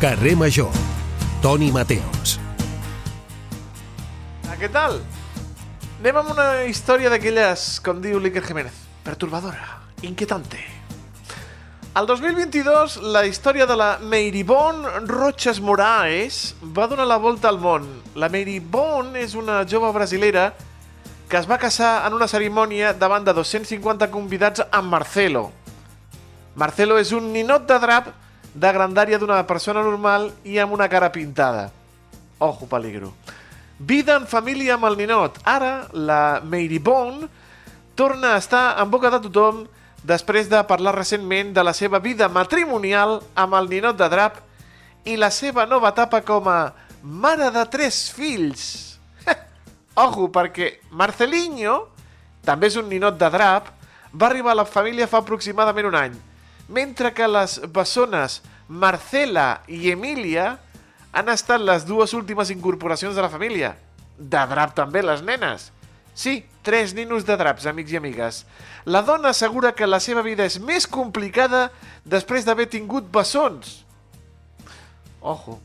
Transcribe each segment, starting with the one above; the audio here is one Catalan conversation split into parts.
Carrer Major. Toni Mateos. Ah, què tal? Anem amb una història d'aquelles, com diu l'Iker Jiménez, perturbadora, inquietante. Al 2022, la història de la Meiribon Roches Moraes va donar la volta al món. La Meiribon és una jove brasilera que es va casar en una cerimònia davant de 250 convidats amb Marcelo. Marcelo és un ninot de drap de grandària d'una persona normal i amb una cara pintada. Ojo, peligro. Vida en família amb el ninot. Ara, la Meiribon torna a estar en boca de tothom després de parlar recentment de la seva vida matrimonial amb el ninot de drap i la seva nova etapa com a mare de tres fills. Ojo, perquè Marcelinho, també és un ninot de drap, va arribar a la família fa aproximadament un any, mentre que les bessones Marcela i Emília han estat les dues últimes incorporacions de la família. De drap també, les nenes. Sí, tres ninos de draps, amics i amigues. La dona assegura que la seva vida és més complicada després d'haver tingut bessons. Ojo.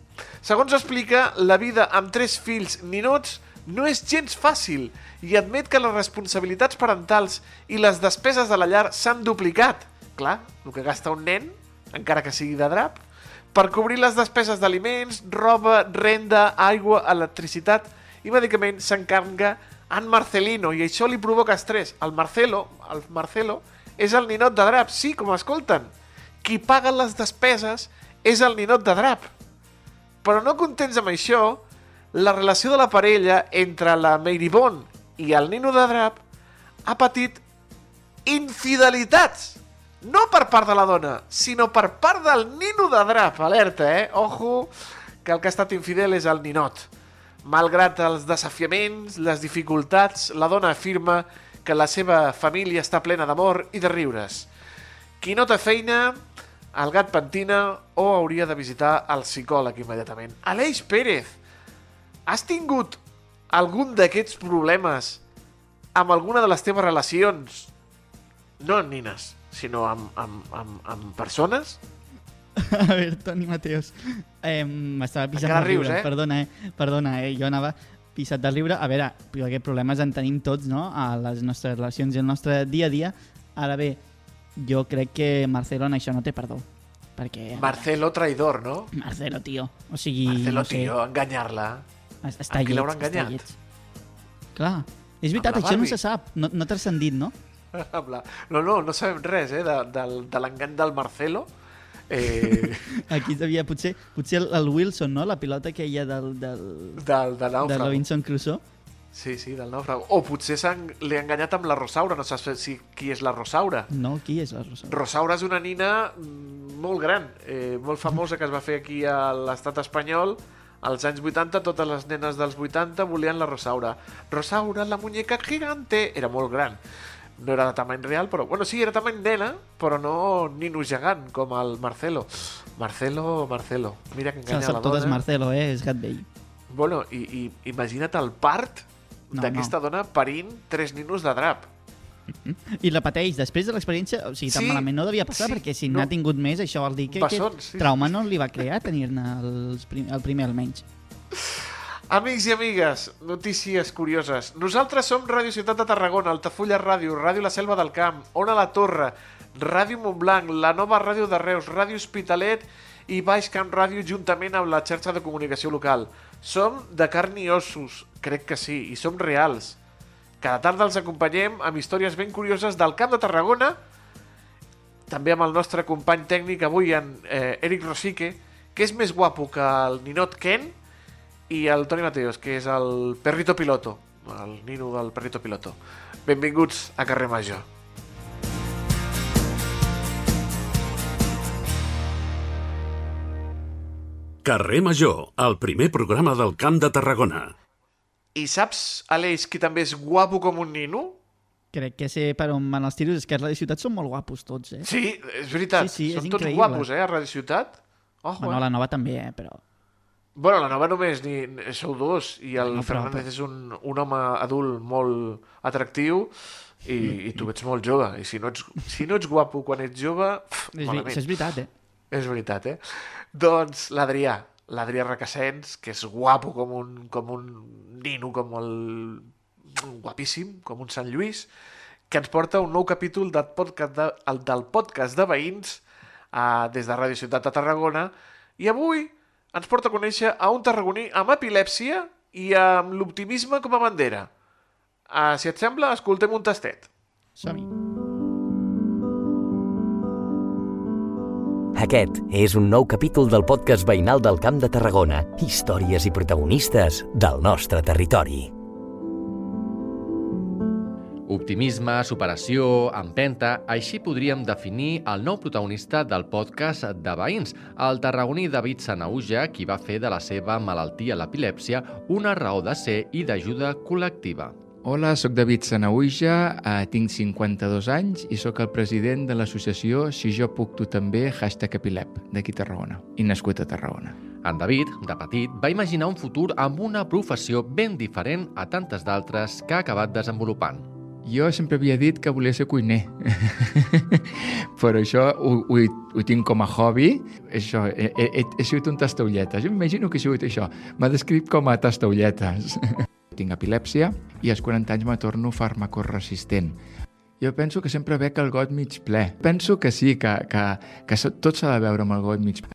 Segons explica, la vida amb tres fills ninots no és gens fàcil i admet que les responsabilitats parentals i les despeses de la llar s'han duplicat. Clar, el que gasta un nen, encara que sigui de drap, per cobrir les despeses d'aliments, roba, renda, aigua, electricitat i medicament s'encarga en Marcelino i això li provoca estrès. El Marcelo, el Marcelo és el ninot de drap, sí, com escolten. Qui paga les despeses és el ninot de drap. Però no contents amb això, la relació de la parella entre la Meiribon i el nino de drap ha patit infidelitats. No per part de la dona, sinó per part del nino de drap. Alerta, eh? Ojo, que el que ha estat infidel és el ninot. Malgrat els desafiaments, les dificultats, la dona afirma que la seva família està plena d'amor i de riures. Qui no té feina, el gat pentina o hauria de visitar el psicòleg immediatament. Aleix Pérez, has tingut algun d'aquests problemes amb alguna de les teves relacions? No nines, sinó amb, amb, amb, amb persones? A veure, Toni Mateos, eh, m'estava pisant Encara de riure, rius, eh? perdona, eh? Perdona, eh? Jo anava pisat de riure. A veure, aquests problemes en tenim tots, no?, a les nostres relacions i al nostre dia a dia. Ara bé, jo crec que Marcelo en això no té perdó. Perquè... Marcelo traidor, no? Marcelo, tio. O sigui, Marcelo, no sé, tio, enganyar-la. es- està lleig, està lleig. Clar, és veritat, això no se sap, no, no ha transcendit, no? Amb la- No, no, no sabem res, eh, de, del, de l'engany del Marcelo. Eh, Aquí devia, potser, potser el, el Wilson, no?, la pilota que hi ha del, del, del, de de. Robinson Crusoe. Sí, sí, del nàufrago. O potser l'he enganyat amb la Rosaura, no saps si, qui és la Rosaura. No, qui és la Rosa? Rosaura és una nina mm, molt gran, eh, molt famosa, que es va fer aquí a l'estat espanyol. Als anys 80, totes les nenes dels 80 volien la Rosaura. Rosaura, la muñeca gigante... Era molt gran. No era de tamany real, però... Bueno, sí, era tamany nena, però no nino gegant, com el Marcelo. Marcelo, Marcelo. Mira que enganya la sap tot és dona. Marcelo, eh? És gat vell. Bueno, i, i imagina't el part No, d'aquesta dona parint tres ninos de drap. I repeteix, després de l'experiència, o sigui, tan Sí, malament no devia passar, sí, perquè si no. n'ha tingut més, això vol dir que Bessons, aquest sí, trauma no li va crear tenir-ne els prim, el primer almenys. Amics i amigues, notícies curioses. Nosaltres som Ràdio Ciutat de Tarragona, Altafulla Ràdio, Ràdio La Selva del Camp, Ona la Torre, Ràdio Montblanc, la nova Ràdio de Reus, Ràdio Hospitalet i Baix Camp Ràdio juntament amb la xarxa de comunicació local. Som de carn i ossos, crec que sí, i som reals. Cada tarda els acompanyem amb històries ben curioses del Camp de Tarragona, també amb el nostre company tècnic avui, en eh, Eric Rosique, que és més guapo que el ninot Ken, i el Toni Mateos, que és el perrito piloto, el nino del perrito piloto. Benvinguts a Carrer Major. Carrer Major, el primer programa del Camp de Tarragona. I saps, Aleix, qui també és guapo com un nino? Crec que sé per on van els tiros, és que a la ciutat són molt guapos tots, eh? Sí, és veritat. Sí, sí, és Són tots increïble. guapos, eh, a Radio Ciutat. Ojo, Bueno, eh? la nova també, eh? Però... Bueno, la nova només ni, ni- sou dos i el No, però- Fernández és un, un home adult molt atractiu i, i tu ets molt jove. I si no ets, si no ets guapo quan ets jove, pff, És, malament. és veritat, eh? És veritat, eh? Doncs l'Adrià, l'Adrià Recassens, que és guapo com un, com un nino, com el... guapíssim, com un Sant Lluís, que ens porta un nou capítol del podcast de, el, del podcast de veïns uh, des de Ràdio Ciutat de Tarragona i avui ens porta a conèixer a un tarragoní amb epilèpsia i amb l'optimisme com a bandera. Uh, si et sembla, escoltem un tastet. Som-hi. Aquest és un nou capítol del podcast veïnal del Camp de Tarragona. Històries i protagonistes del nostre territori. Optimisme, superació, empenta, així podríem definir el nou protagonista del podcast de veïns, el tarragoní David Sanauja, qui va fer de la seva malaltia, l'epilèpsia, una raó de ser i d'ajuda col·lectiva. Hola, sóc David Sanauja, eh, tinc 52 anys i sóc el president de l'associació Si jo puc tu també, hashtag Epilep, d'aquí Tarragona, i nascut a Tarragona. En David, de petit, va imaginar un futur amb una professió ben diferent a tantes d'altres que ha acabat desenvolupant. Jo sempre havia dit que volia ser cuiner, però això ho, ho, ho tinc com a hobby. Això, he, he, he sigut un tastaulletes. Jo m'imagino que he sigut això. M'ha descrit com a tastaulletes. tinc epilèpsia i als 40 anys me torno farmacoresistent. Jo penso que sempre bec el got mig ple. Penso que sí, que, que, que tot s'ha de veure amb el got mig ple.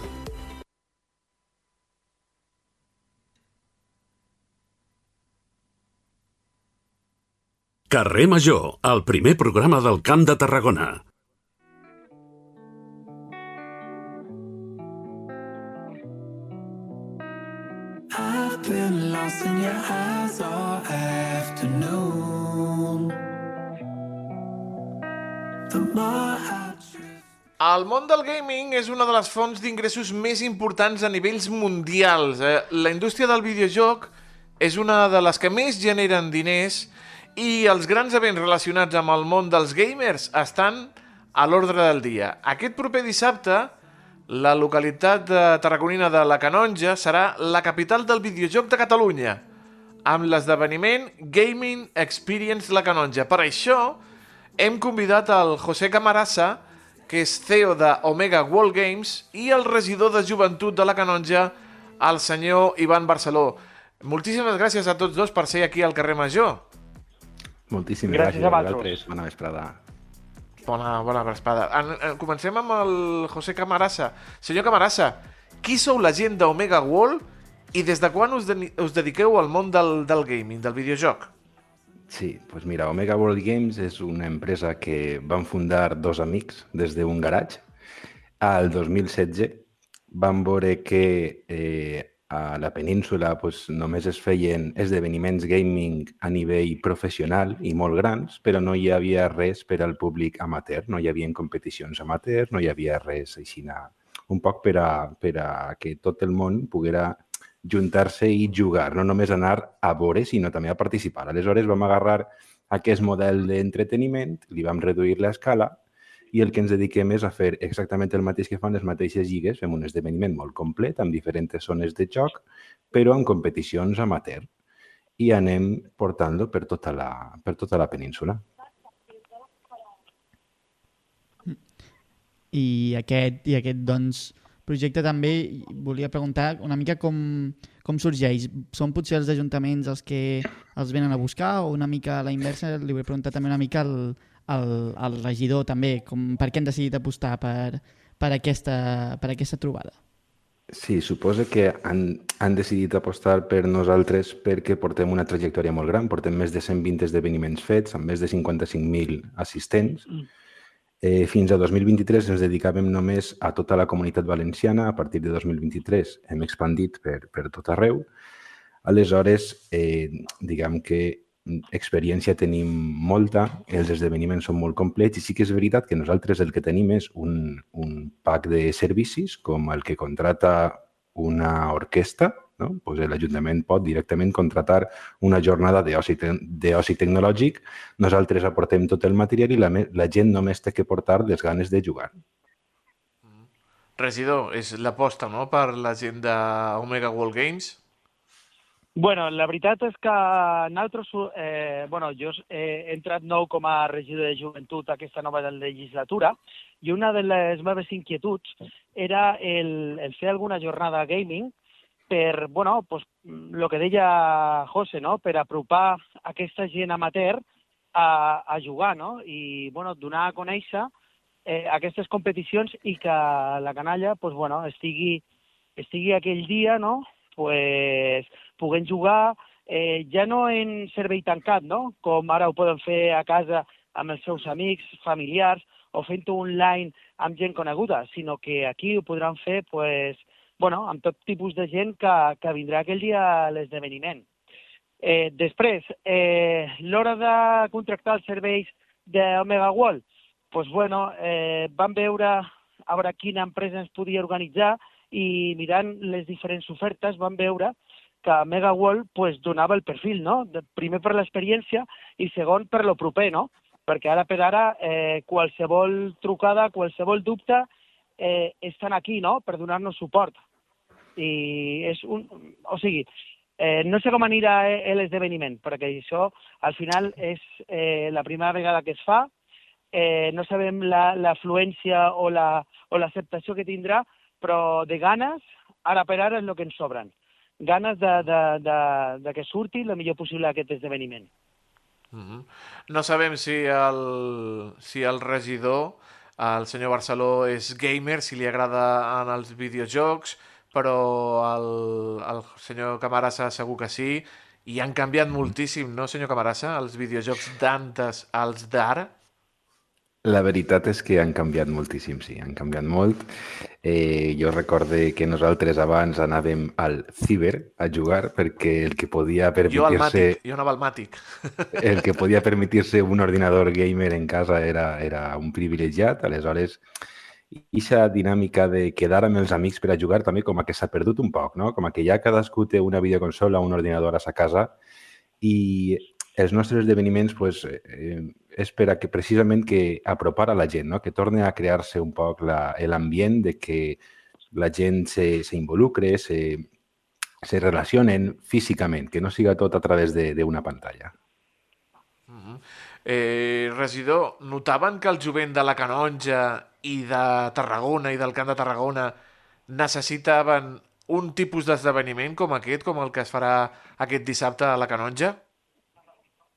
Carrer Major, el primer programa del Camp de Tarragona. I've been lost in your eyes all afternoon. The more I El món del gaming és una de les fonts d'ingressos més importants a nivells mundials. Eh? La indústria del videojoc és una de les que més generen diners i els grans events relacionats amb el món dels gamers estan a l'ordre del dia. Aquest proper dissabte, la localitat de tarragonina de la Canonja serà la capital del videojoc de Catalunya, amb l'esdeveniment Gaming Experience La Canonja. Per això, hem convidat el José Camarasa, que és CEO de Omega World Games, i el regidor de joventut de la Canonja, el senyor Ivan Barceló. Moltíssimes gràcies a tots dos per ser aquí al carrer Major. Moltíssimes Gràcies gràcies, a vosaltres. Bona vesprada. Bona, bona vesprada. En, en, comencem amb el José Camarasa. Senyor Camarasa, qui sou la gent d'Omega World i des de quan us, de, us dediqueu al món del, del gaming, del videojoc? Sí, doncs mira, Omega World Games és una empresa que van fundar dos amics des d'un garatge. Al 2016 van veure que eh, a la península pues, només es feien esdeveniments gaming a nivell professional i molt grans, però no hi havia res per al públic amateur, no hi havia competicions amateurs, no hi havia res així, un poc per a, per a que tot el món poguera juntar-se i jugar, no només anar a veure, sinó també a participar. Aleshores vam agarrar aquest model d'entreteniment, li vam reduir l'escala i el que ens dediquem és a fer exactament el mateix que fan les mateixes lligues, fem un esdeveniment molt complet amb diferents zones de joc, però amb competicions amateur i anem portant-lo per, tota la, per tota la península. I aquest, i aquest doncs, projecte també volia preguntar una mica com, com sorgeix. Són potser els ajuntaments els que els venen a buscar o una mica a la inversa? Li vull preguntar també una mica al, al, al regidor també, com, per què han decidit apostar per, per, aquesta, per aquesta trobada? Sí, suposa que han, han decidit apostar per nosaltres perquè portem una trajectòria molt gran, portem més de 120 esdeveniments fets, amb més de 55.000 assistents. Eh, fins a 2023 ens dedicàvem només a tota la comunitat valenciana, a partir de 2023 hem expandit per, per tot arreu. Aleshores, eh, diguem que experiència tenim molta, els esdeveniments són molt complets i sí que és veritat que nosaltres el que tenim és un, un pack de servicis com el que contrata una orquestra, no? pues l'Ajuntament pot directament contratar una jornada d'oci te d'oci tecnològic, nosaltres aportem tot el material i la, la gent només té que portar les ganes de jugar. Regidor, és l'aposta, no?, per la gent d'Omega World Games. Bueno, la veritat és que nosaltres, eh, bueno, jo he entrat nou com a regidor de joventut aquesta nova legislatura i una de les meves inquietuds era el, el fer alguna jornada gaming per, bueno, pues, el que deia José, no? per apropar aquesta gent amateur a, a jugar no? i bueno, donar a conèixer eh, aquestes competicions i que la canalla pues, bueno, estigui, estigui aquell dia no? pues, puguem jugar eh, ja no en servei tancat, no? com ara ho poden fer a casa amb els seus amics, familiars, o fent-ho online amb gent coneguda, sinó que aquí ho podran fer pues, bueno, amb tot tipus de gent que, que vindrà aquell dia a l'esdeveniment. Eh, després, eh, l'hora de contractar els serveis d'Omega World, pues, bueno, eh, vam veure a veure quina empresa ens podia organitzar i mirant les diferents ofertes vam veure que Mega World pues, donava el perfil, no? Primer per l'experiència i segon per lo proper, no? Perquè ara per ara eh, qualsevol trucada, qualsevol dubte eh, estan aquí, no?, per donar-nos suport. I és un... O sigui, eh, no sé com anirà eh, l'esdeveniment, perquè això al final és eh, la primera vegada que es fa, eh, no sabem la- l'afluència la, o la- o l'acceptació que tindrà, però de ganes, ara per ara és el que ens sobren. Ganes de, de, de, de que surti el millor possible aquest esdeveniment. Mhm. No sabem si el, si el regidor, el senyor Barceló, és gamer, si li agrada en els videojocs, però el, el senyor Camarasa segur que sí, i han canviat moltíssim, no, senyor Camarasa, els videojocs d'antes als d'ara? La veritat és que han canviat moltíssim, sí, han canviat molt. Eh, jo recorde que nosaltres abans anàvem al ciber a jugar perquè el que podia Jo permetir-se Màtic, jo anava al Màtic. el que podia permetir-se un ordinador gamer en casa era, era un privilegiat, aleshores Ixa dinàmica de quedar amb els amics per a jugar també com a que s'ha perdut un poc, no? Com a que ja cadascú té una videoconsola, un ordinador a sa casa i els nostres esdeveniments pues, eh, és per a que precisament que apropar a la gent, no? que torni a crear-se un poc la- l'ambient de que la gent se, se involucre, se, se relacionen físicament, que no siga tot a través d'una pantalla. Mhm. Eh, regidor, notaven que el jovent de la Canonja i de Tarragona i del Camp de Tarragona necessitaven un tipus d'esdeveniment com aquest, com el que es farà aquest dissabte a la Canonja?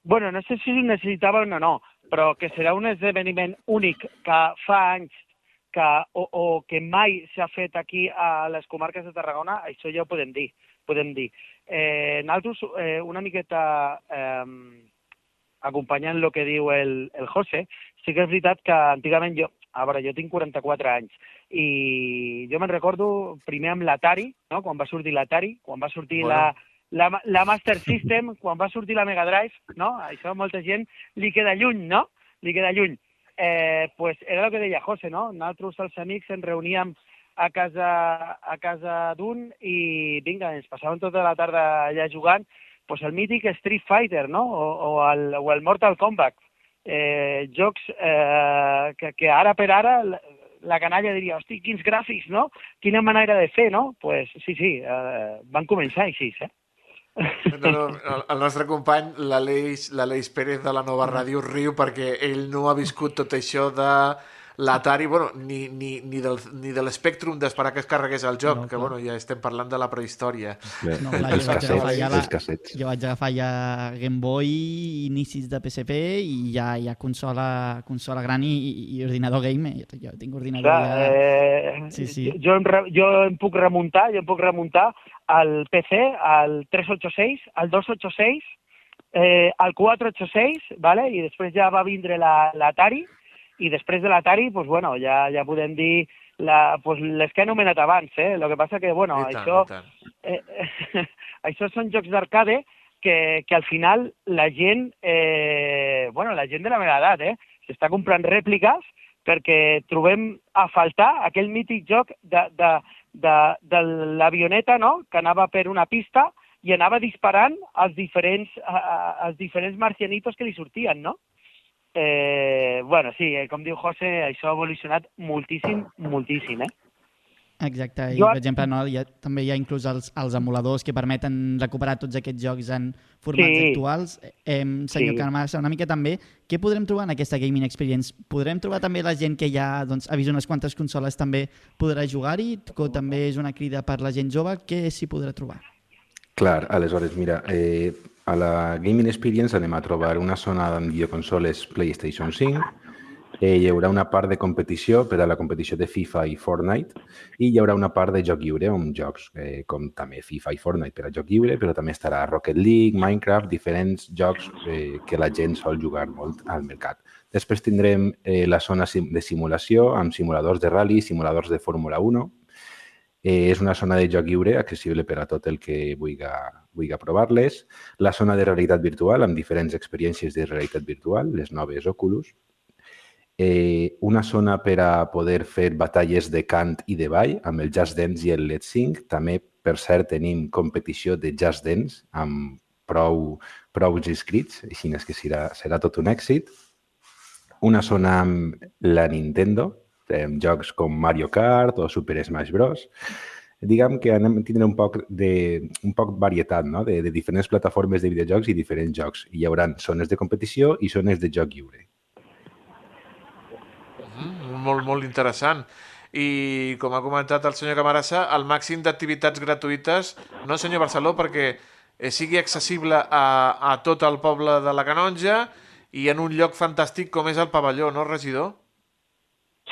Bueno, no sé si ho necessitaven o no, però que serà un esdeveniment únic que fa anys que, o, o que mai s'ha fet aquí a les comarques de Tarragona, això ja ho podem dir. Podem dir. Eh, nosaltres, eh, una miqueta eh, acompanyant el que diu el, el José, sí que és veritat que antigament jo, a veure, jo tinc 44 anys, i jo me'n recordo primer amb l'Atari, no? quan va sortir l'Atari, quan va sortir Bueno. la, la, la Master System, quan va sortir la Mega Drive, no? Això a molta gent li queda lluny, no? Li queda lluny. Eh, pues era el que deia José, no? Nosaltres, els amics, ens reuníem a casa, a casa d'un i, vinga, ens passàvem tota la tarda allà jugant pues el mític Street Fighter, no? O, o, el, o el Mortal Kombat. Eh, jocs eh, que, que ara per ara la, la canalla diria, hosti, quins gràfics, no? Quina manera de fer, no? pues sí, sí, eh, van començar així, eh? No, no, el, nostre company, l'Aleix l'Aleix Pérez de la Nova Ràdio, riu perquè ell no ha viscut tot això de l'Atari, bueno, ni, ni, ni, del, ni de l'Spectrum d'esperar que es carregués el joc, No, que clar. bueno, ja estem parlant de la prehistòria. Bé, No, clar, els jo cassets, ja la- els cassets. Jo vaig agafar ja Game Boy, inicis de PSP i ja hi ha consola, consola gran i, i, ordinador gamer. Jo tinc ordinador Clar, ja... eh, Sí, sí. Jo, em, re- jo em puc remuntar, jo em puc remuntar al PC, al 386, al 286, eh, al 486, vale? i després ja va vindre la- l'Atari, i després de l'Atari, pues, bueno, ja, ja podem dir la, pues, les que he anomenat abans. Eh? El que passa que, bueno, I tant, això, i eh, això són jocs d'arcade que, que al final la gent, eh, bueno, la gent de la meva edat, eh, s'està comprant rèpliques perquè trobem a faltar aquell mític joc de, de, de, de l'avioneta no? que anava per una pista i anava disparant als diferents, als diferents marcianitos que li sortien, no? Eh, bueno, sí, eh, com diu José, això ha evolucionat moltíssim, moltíssim, eh? Exacte, i Jo- per exemple no, hi ha, també hi ha inclús els, els emuladors que permeten recuperar tots aquests jocs en formats Sí. actuals. Eh, senyor Sí. Carmassa, una mica també, què podrem trobar en aquesta Gaming Experience? Podrem trobar també la gent que ja doncs, ha vist unes quantes consoles també podrà jugar-hi, que també és una crida per la gent jove, què s'hi podrà trobar? Clar, aleshores, mira, eh, a la Gaming Experience anem a trobar una zona amb videoconsoles PlayStation 5, eh, hi haurà una part de competició per a la competició de FIFA i Fortnite i hi haurà una part de joc lliure amb jocs eh, com també FIFA i Fortnite per a joc lliure, però també estarà Rocket League, Minecraft, diferents jocs eh, que la gent sol jugar molt al mercat. Després tindrem eh, la zona de simulació amb simuladors de rally, simuladors de Fórmula 1, Eh, és una zona de joc lliure accessible per a tot el que vulgui, vulgui provar-les. La zona de realitat virtual amb diferents experiències de realitat virtual, les noves Oculus. Eh, una zona per a poder fer batalles de cant i de ball amb el Just Dance i el Let's Sing. També, per cert, tenim competició de Just Dance amb prou, prou inscrits, així és que serà, serà tot un èxit. Una zona amb la Nintendo, amb jocs com Mario Kart o Super Smash Bros. Diguem que anem a tindre un poc de un poc varietat no? de, de diferents plataformes de videojocs i diferents jocs. Hi haurà zones de competició i zones de joc lliure. Mm, molt, molt interessant. I, com ha comentat el senyor Camarassa, el màxim d'activitats gratuïtes, no, senyor Barceló, perquè eh, sigui accessible a, a tot el poble de la Canonja i en un lloc fantàstic com és el pavelló, no, regidor?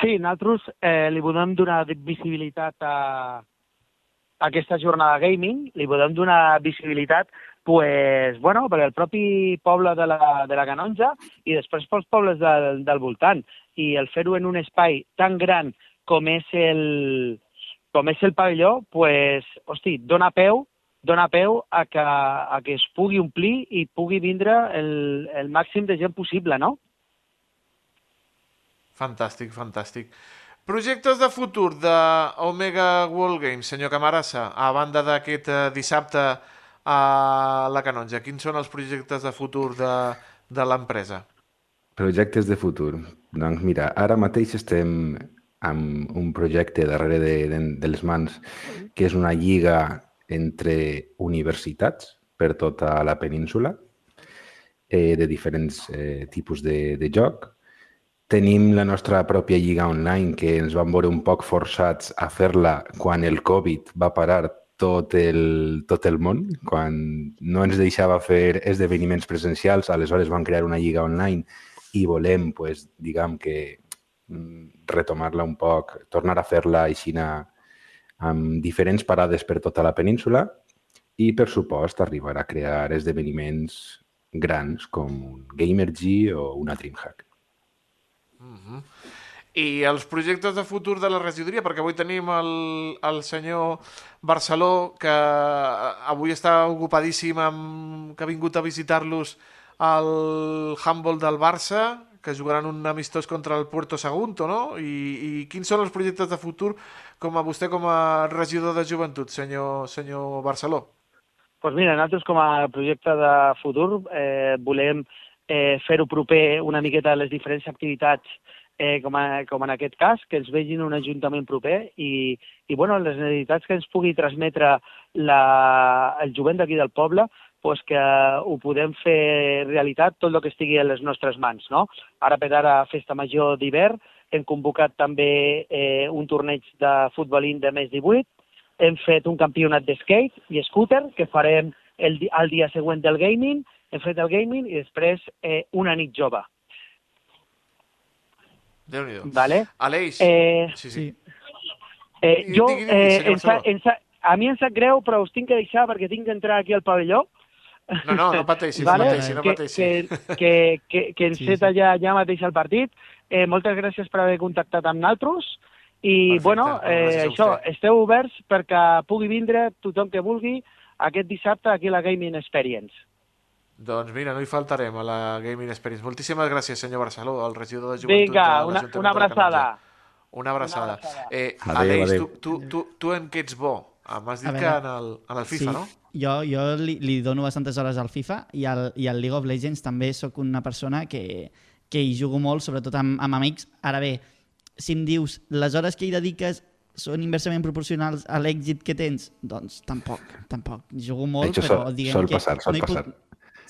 Sí, nosaltres eh, li volem donar visibilitat a, a aquesta jornada gaming, li volem donar visibilitat pues, bueno, per al propi poble de la, de la Canonja i després pels pobles del, del voltant. I el fer-ho en un espai tan gran com és el, com és el pavelló, pues, hosti, dona peu dona peu a que, a que es pugui omplir i pugui vindre el, el màxim de gent possible, no? Fantàstic, fantàstic. Projectes de futur de Omega World Games, senyor Camarassa, a banda d'aquest eh, dissabte a la Canonja. Quins són els projectes de futur de, de l'empresa? Projectes de futur. Doncs mira, ara mateix estem amb un projecte darrere de, de, de les mans que és una lliga entre universitats per tota la península eh, de diferents eh, tipus de, de joc. Tenim la nostra pròpia lliga online que ens vam veure un poc forçats a fer-la quan el Covid va parar tot el, tot el món, quan no ens deixava fer esdeveniments presencials, aleshores vam crear una lliga online i volem, pues, diguem que mm, retomar-la un poc, tornar a fer-la així amb diferents parades per tota la península i, per supost, arribar a crear esdeveniments grans com un Gamergy o una DreamHack. I els projectes de futur de la regidoria, perquè avui tenim el, el senyor Barceló, que avui està ocupadíssim, amb, que ha vingut a visitar-los al handball del Barça, que jugaran un amistós contra el Puerto Sagunto, no? I, I quins són els projectes de futur com a vostè com a regidor de joventut, senyor, senyor Barceló? pues mira, nosaltres com a projecte de futur eh, volem eh, fer-ho proper una miqueta a les diferents activitats eh, com, a, com en aquest cas, que ens vegin un ajuntament proper i, i bueno, les necessitats que ens pugui transmetre la, el jovent d'aquí del poble pues que ho podem fer realitat tot el que estigui a les nostres mans. No? Ara per ara, Festa Major d'hivern, hem convocat també eh, un torneig de futbolín de més 18, hem fet un campionat de skate i scooter que farem el, el dia següent del gaming, hem fet el gaming i després eh, una nit jove. Déu-n'hi-do. Vale? Aleix, Eh, sí, sí. Eh, jo, eh, sa, a mi em sap greu, però us tinc que deixar perquè tinc que entrar aquí al pavelló. No, no, no pateixi, no pateixi, no que, pateixi. Que, que, que, que enceta sí, sí. ja, ja mateix el partit. Eh, moltes gràcies per haver contactat amb nosaltres. I, Perfecte, bueno, eh, això, esteu oberts perquè pugui vindre tothom que vulgui aquest dissabte aquí a la Gaming Experience. Doncs mira, no hi faltarem a la Gaming Experience. Moltíssimes gràcies, senyor Barceló, el regidor de Joventut Vinga, de una, una abraçada. Una abraçada. Una abraçada. Eh, Adéu, Aleix, adéu. tu, tu, tu, tu en què ets bo? Ah, M'has dit A que en el, en el FIFA, sí, no? Jo, jo li, li dono bastantes hores al FIFA i al, i al League of Legends també sóc una persona que, que hi jugo molt, sobretot amb, amb amics. Ara bé, si em dius les hores que hi dediques són inversament proporcionals a l'èxit que tens, doncs tampoc, tampoc. Jugo molt, Això però sol- diguem sol que... passar, sol no passar.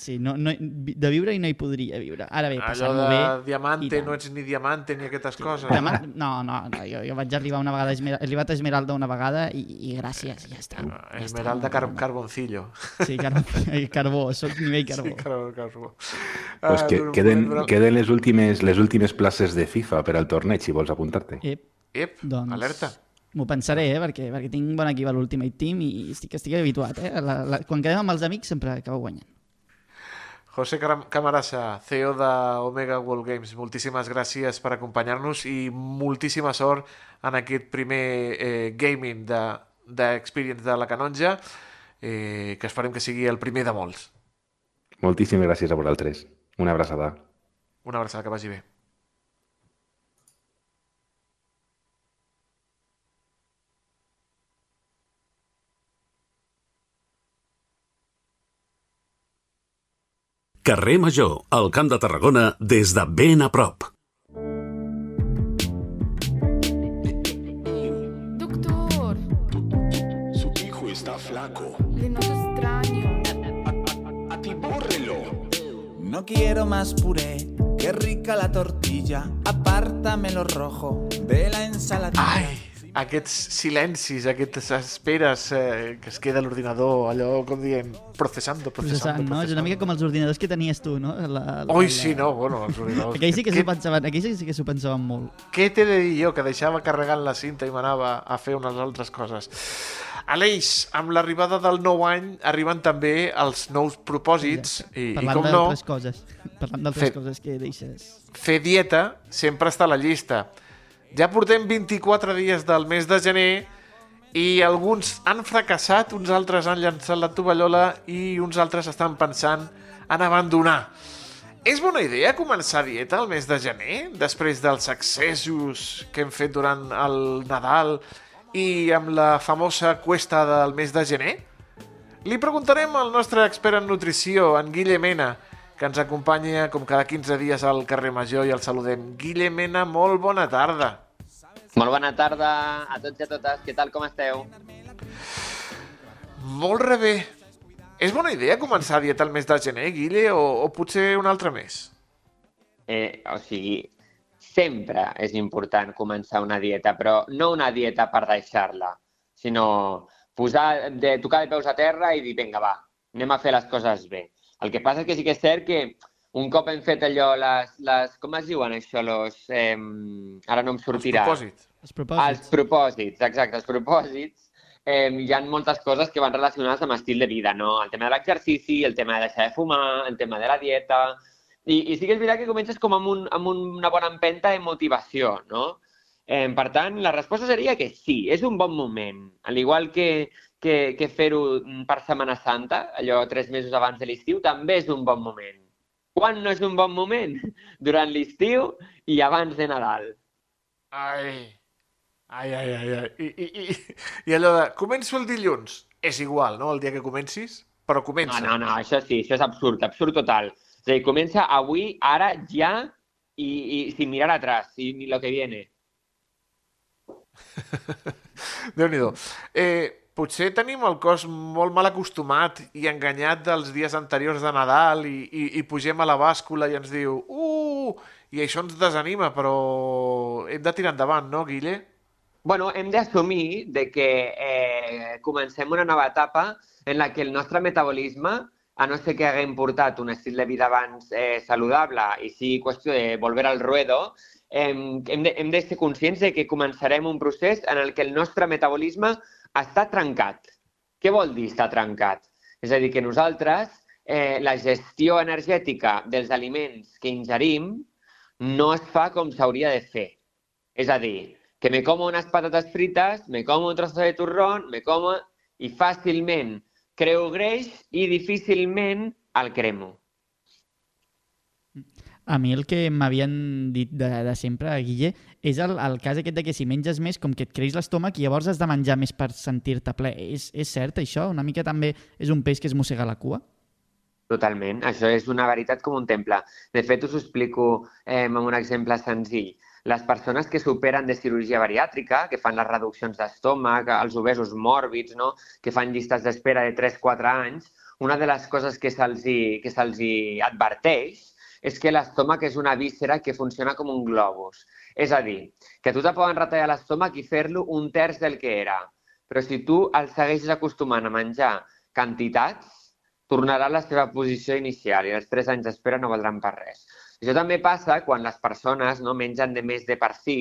Sí, no, no, de viure i no hi podria viure. Ara bé, Allò de bé... i diamante, tant. no ets ni diamante ni aquestes coses. Demà, no, no, no jo, jo vaig arribar una vegada, he arribat a Esmeralda una vegada i, i gràcies, ja està. Ja està. Esmeralda car Carboncillo. Sí, carbó, carbó, soc nivell carbó. Sí, carbó, carbó. Pues Ah, que queden, durant- queden les últimes, les últimes places de FIFA per al torneig, si vols apuntar-te. Ep, Ep, doncs... alerta. M'ho pensaré, eh? perquè, perquè tinc bon equip a l'Ultimate Team i estic, estic habituat. Eh? La, la, quan quedem amb els amics sempre acabo guanyant. José Camarasa, CEO de Omega World Games, moltíssimes gràcies per acompanyar-nos i moltíssima sort en aquest primer eh, gaming de- d'Experience de, de la Canonja, eh, que esperem que sigui el primer de molts. Moltíssimes gràcies a vosaltres. Una abraçada. Una abraçada, que vagi bé. Carrer Major, al Camp de Tarragona, des de ben a prop. Doctor, Su hijo está flaco. le noto extraño. Atibórrelo. No quiero más puré, qué rica la tortilla. Apártame lo rojo de la ensaladilla. Ai, aquests silencis, aquestes esperes eh, que es queda a l'ordinador, allò com dient, processando, processando, Processant, no? És una mica com els ordinadors que tenies tu, no? La, la, Oi, la- sí, no, bueno, els ordinadors. Aquells sí que s'ho pensaven, aquells sí que s'ho pensaven molt. Què t'he de dir jo, que deixava carregant la cinta i m'anava a fer unes altres coses? Aleix, amb l'arribada del nou any arriben també els nous propòsits i, i Parlant com no, d'altres coses. Parlant d'altres coses que deixes. fer dieta sempre està a la llista. Ja portem 24 dies del mes de gener i alguns han fracassat, uns altres han llançat la tovallola i uns altres estan pensant en abandonar. És bona idea començar dieta el mes de gener, després dels excessos que hem fet durant el Nadal i amb la famosa cuesta del mes de gener? Li preguntarem al nostre expert en nutrició, en Guille Mena, que ens acompanya com cada 15 dies al carrer Major i el saludem. Guille Mena, molt bona tarda. Molt bona tarda a tots i a totes. Què tal, com esteu? Molt re bé. És bona idea començar dieta el mes de gener, Guille, o, o potser un altre mes? Eh, o sigui, sempre és important començar una dieta, però no una dieta per deixar-la, sinó posar, de, tocar de peus a terra i dir, vinga, va, anem a fer les coses bé. El que passa és que sí que és cert que un cop hem fet allò, les, les com es diuen això, los, eh, ara no em sortirà. propòsits. Els propòsits. Els propòsits, exacte, els propòsits. Eh, hi ha moltes coses que van relacionades amb estil de vida, no? El tema de l'exercici, el tema de deixar de fumar, el tema de la dieta... I, i sí que és veritat que comences com amb, un, amb una bona empenta de motivació, no? Eh, per tant, la resposta seria que sí, és un bon moment. Al igual que, que, que fer-ho per Setmana Santa, allò tres mesos abans de l'estiu, també és un bon moment. Quan no és un bon moment? Durant l'estiu i abans de Nadal. Ai, ai, ai, ai. ai. I, i, i, I allò de, començo el dilluns. És igual, no?, el dia que comencis, però comença. No, no, no, això sí, això és absurd, absurd total. És a dir, comença avui, ara, ja, i, i sin mirar atrás, i ni lo que viene. Déu-n'hi-do. Eh, potser tenim el cos molt mal acostumat i enganyat dels dies anteriors de Nadal i, i, i pugem a la bàscula i ens diu uh, i això ens desanima, però hem de tirar endavant, no, Guille? Bueno, hem d'assumir de que eh, comencem una nova etapa en la que el nostre metabolisme, a no ser que haguem portat un estil de vida abans eh, saludable i sigui qüestió de volver al ruedo, eh, hem, de, hem de ser conscients de que començarem un procés en el que el nostre metabolisme està trencat. Què vol dir estar trencat? És a dir, que nosaltres eh, la gestió energètica dels aliments que ingerim no es fa com s'hauria de fer. És a dir, que me como unas patates fritas, me como un trozo de turrón, me como... i fàcilment creo greix i difícilment el cremo. A mi el que m'havien dit de, de sempre, Guille, és el, el cas aquest de que si menges més, com que et creix l'estómac i llavors has de menjar més per sentir-te ple. És, és cert això? Una mica també és un peix que es mossega la cua? Totalment. Això és una veritat com un temple. De fet, us ho explico eh, amb un exemple senzill. Les persones que superen de cirurgia bariàtrica, que fan les reduccions d'estómac, els obesos mòrbids, no? que fan llistes d'espera de 3-4 anys, una de les coses que se'ls hi adverteix és que l'estómac és una víscera que funciona com un globus. És a dir, que a tu te poden retallar l'estómac i fer-lo un terç del que era. Però si tu el segueixes acostumant a menjar quantitats, tornarà a la seva posició inicial i els 3 anys d'espera no valdran per res. Això també passa quan les persones no mengen de més de per si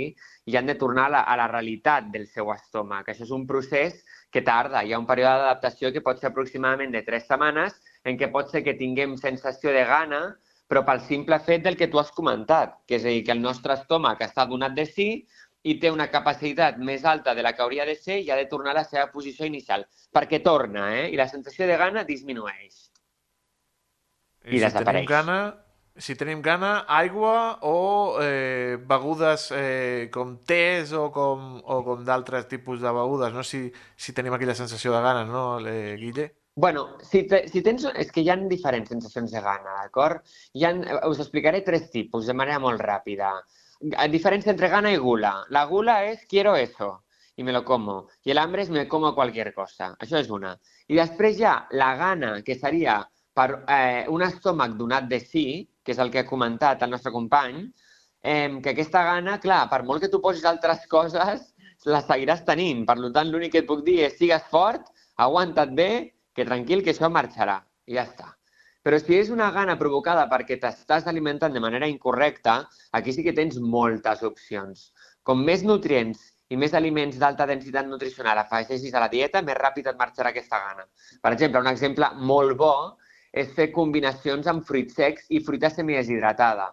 i han de tornar a la, a la realitat del seu estómac. Això és un procés que tarda. Hi ha un període d'adaptació que pot ser aproximadament de 3 setmanes en què pot ser que tinguem sensació de gana, però pel simple fet del que tu has comentat, que és a dir, que el nostre estómac està donat de si i té una capacitat més alta de la que hauria de ser i ha de tornar a la seva posició inicial, perquè torna, eh? I la sensació de gana disminueix. I, I si desapareix. tenim gana, si tenim gana, aigua o eh, begudes eh, com tés o com, o com d'altres tipus de begudes, no? Si, si tenim aquella sensació de gana, no, eh, Guille? Bueno, si, te, si tens... És que hi ha diferents sensacions de gana, d'acord? Ha, us explicaré tres tipus de manera molt ràpida. Diferència entre gana i gula. La gula és quiero eso y me lo como. Y el hambre es me como cualquier cosa. Això és una. I després ha la gana, que seria per eh, un estómac donat de sí, que és el que ha comentat el nostre company, eh, que aquesta gana, clar, per molt que tu posis altres coses, la seguiràs tenint. Per tant, l'únic que et puc dir és sigues fort, aguanta't bé, que tranquil, que això marxarà. I ja està. Però si és una gana provocada perquè t'estàs alimentant de manera incorrecta, aquí sí que tens moltes opcions. Com més nutrients i més aliments d'alta densitat nutricional afegeixis a la dieta, més ràpid et marxarà aquesta gana. Per exemple, un exemple molt bo és fer combinacions amb fruits secs i fruita semideshidratada.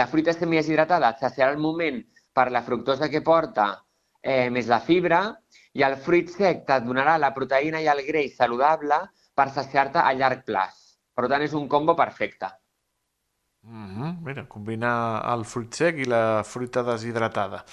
La fruita semideshidratada et saciarà al moment per la fructosa que porta eh, més la fibra i el fruit sec et donarà la proteïna i el greix saludable per saciar-te a llarg plaç. Per tant, és un combo perfecte. Mm -hmm. Mira, combinar el fruit sec i la fruita deshidratada.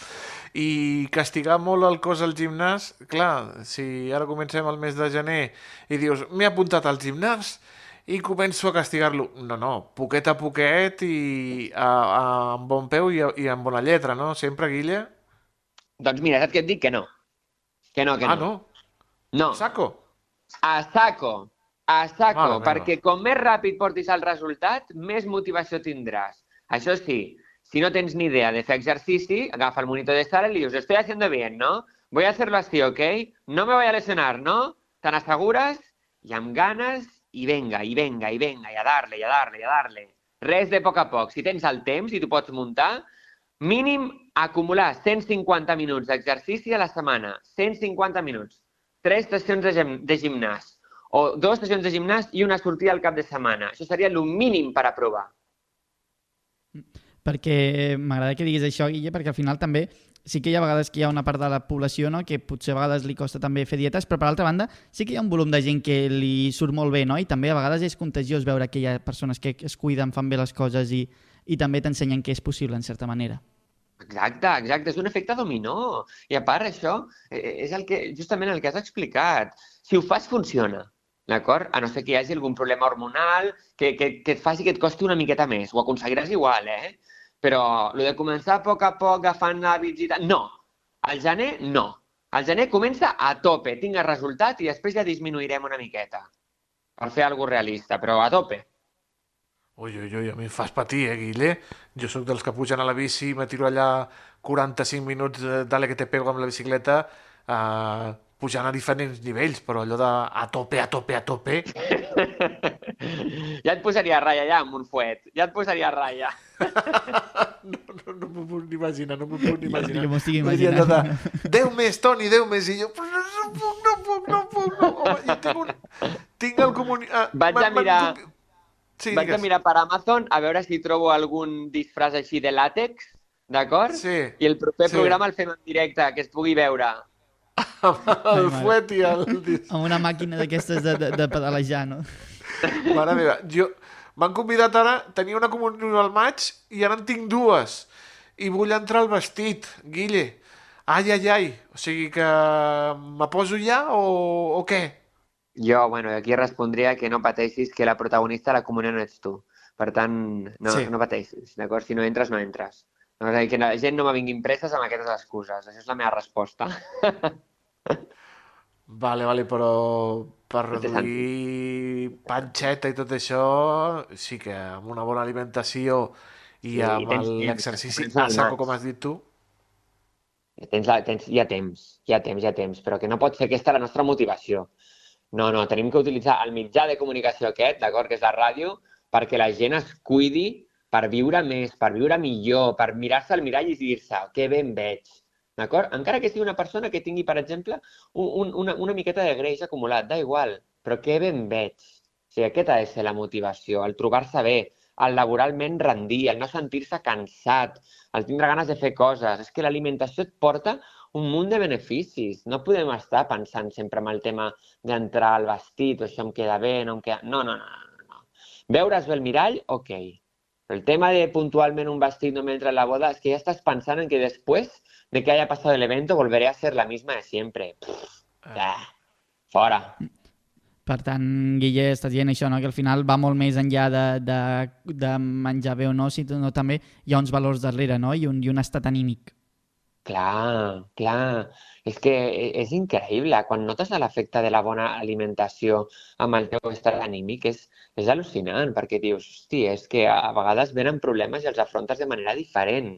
I castigar molt el cos al gimnàs, clar, si ara comencem el mes de gener i dius, m'he apuntat al gimnàs i començo a castigar-lo. No, no, poquet a poquet i a, a, amb bon peu i, a, i amb bona lletra, no? Sempre, Guilla? Doncs mira, saps què et dic? Que no. Que no, que Ah, no. no? No. Saco? A saco. A saco, Mare meva. perquè com més ràpid portis el resultat, més motivació tindràs. Això sí, si no tens ni idea de fer exercici, agafa el monitor de sala y le dius, estoy haciendo bien, ¿no? Voy a hacerlo así, ¿ok? No me voy a lesionar, ¿no? ¿Te n'assegures? I amb ganes, i venga, i venga, i venga, i a darle, i a darle, i a darle. Res de poc a poc. Si tens el temps i tu pots muntar, mínim acumular 150 minuts d'exercici a la setmana. 150 minuts. Tres sessions de, gim de gimnàs. O dues sessions de gimnàs i una sortida al cap de setmana. Això seria el mínim per aprovar. perquè m'agrada que diguis això, Guille, perquè al final també sí que hi ha vegades que hi ha una part de la població no? que potser a vegades li costa també fer dietes, però per altra banda sí que hi ha un volum de gent que li surt molt bé, no? I també a vegades és contagiós veure que hi ha persones que es cuiden, fan bé les coses i, i també t'ensenyen que és possible, en certa manera. Exacte, exacte, és un efecte dominó. I a part, això eh, és el que, justament el que has explicat. Si ho fas, funciona. D'acord? A no ser que hi hagi algun problema hormonal que, que, que et faci que et costi una miqueta més. Ho aconseguiràs igual, eh? Però el de començar a poc a poc agafant hàbits i tal... No. Al gener, no. Al gener comença a tope, tinga resultat i després ja disminuirem una miqueta. Per fer alguna realista, però a tope. Ui, ui, ui, a mi em fas patir, eh, Guille? Jo sóc dels que pugen a la bici i me tiro allà 45 minuts de dale que te pego amb la bicicleta eh, pujant a diferents nivells, però allò de a tope, a tope, a tope... Ja et posaria a ratlla allà amb un fuet. Ja et posaria a ratlla. No, no m'ho puc ni imaginar, no m'ho puc ni imaginar. Jo m'ho estic imaginant. de, Déu més, Toni, Déu més, i jo, però no puc, no puc, no puc, no. Home, jo tinc, un, tinc el comuni... Vaig a mirar- Sí, Vaig a digues. mirar per Amazon a veure si trobo algun disfraç així de làtex, d'acord? Sí. I el proper sí. programa el fem en directe, que es pugui veure. el fuet i el... Amb una màquina d'aquestes de, de, de pedalejar, no? Mare meva, jo... M'han convidat ara, tenia una comunió al maig i ara en tinc dues. I vull entrar al vestit, Guille. Ai, ai, ai. O sigui que me poso ja o, o què? Jo, bueno, aquí respondria que no pateixis, que la protagonista de la comunió no ets tu. Per tant, no, Sí. no pateixis, d'acord? Si no entres, no entres. No, és a dir, que la gent no me vinguin presses amb aquestes excuses. Això és la meva resposta. Vale, vale, però per reduir panxeta i tot això, sí que amb una bona alimentació i Sí, amb l'exercici a saco, com has dit tu, Tens, la, tens, hi ha temps, hi ha temps, hi ha temps, però que no pot ser aquesta la nostra motivació. No, no, tenim que utilitzar el mitjà de comunicació aquest, d'acord, que és la ràdio, perquè la gent es cuidi per viure més, per viure millor, per mirar-se al mirall i dir-se que bé em veig, d'acord? Encara que sigui una persona que tingui, per exemple, un, un, una, una miqueta de greix acumulat, da igual, però que bé em veig. O sigui, aquesta ha de ser la motivació, el trobar-se bé, el laboralment rendir, el no sentir-se cansat, el tindre ganes de fer coses. És que l'alimentació et porta un munt de beneficis. No podem estar pensant sempre en el tema d'entrar al vestit, o això em queda bé, no em queda... No, no, no. no, no. Veure's bé el mirall, ok. Però el tema de puntualment un vestit no m'entra en la boda es que ya estás pensando en que después de que haya pasado el evento volveré a ser la misma de siempre. Pff, ja, fora. Per tant, Guille, estàs dient això, no? que al final va molt més enllà de, de, de menjar bé o no, sinó també hi ha uns valors darrere no? I, un, i un estat anímic. Clar, clar. És que e- és increïble. Quan notes l'efecte de la bona alimentació amb el teu estat anímic és, és al·lucinant, perquè dius, hosti, és que a vegades venen problemes i els afrontes de manera diferent.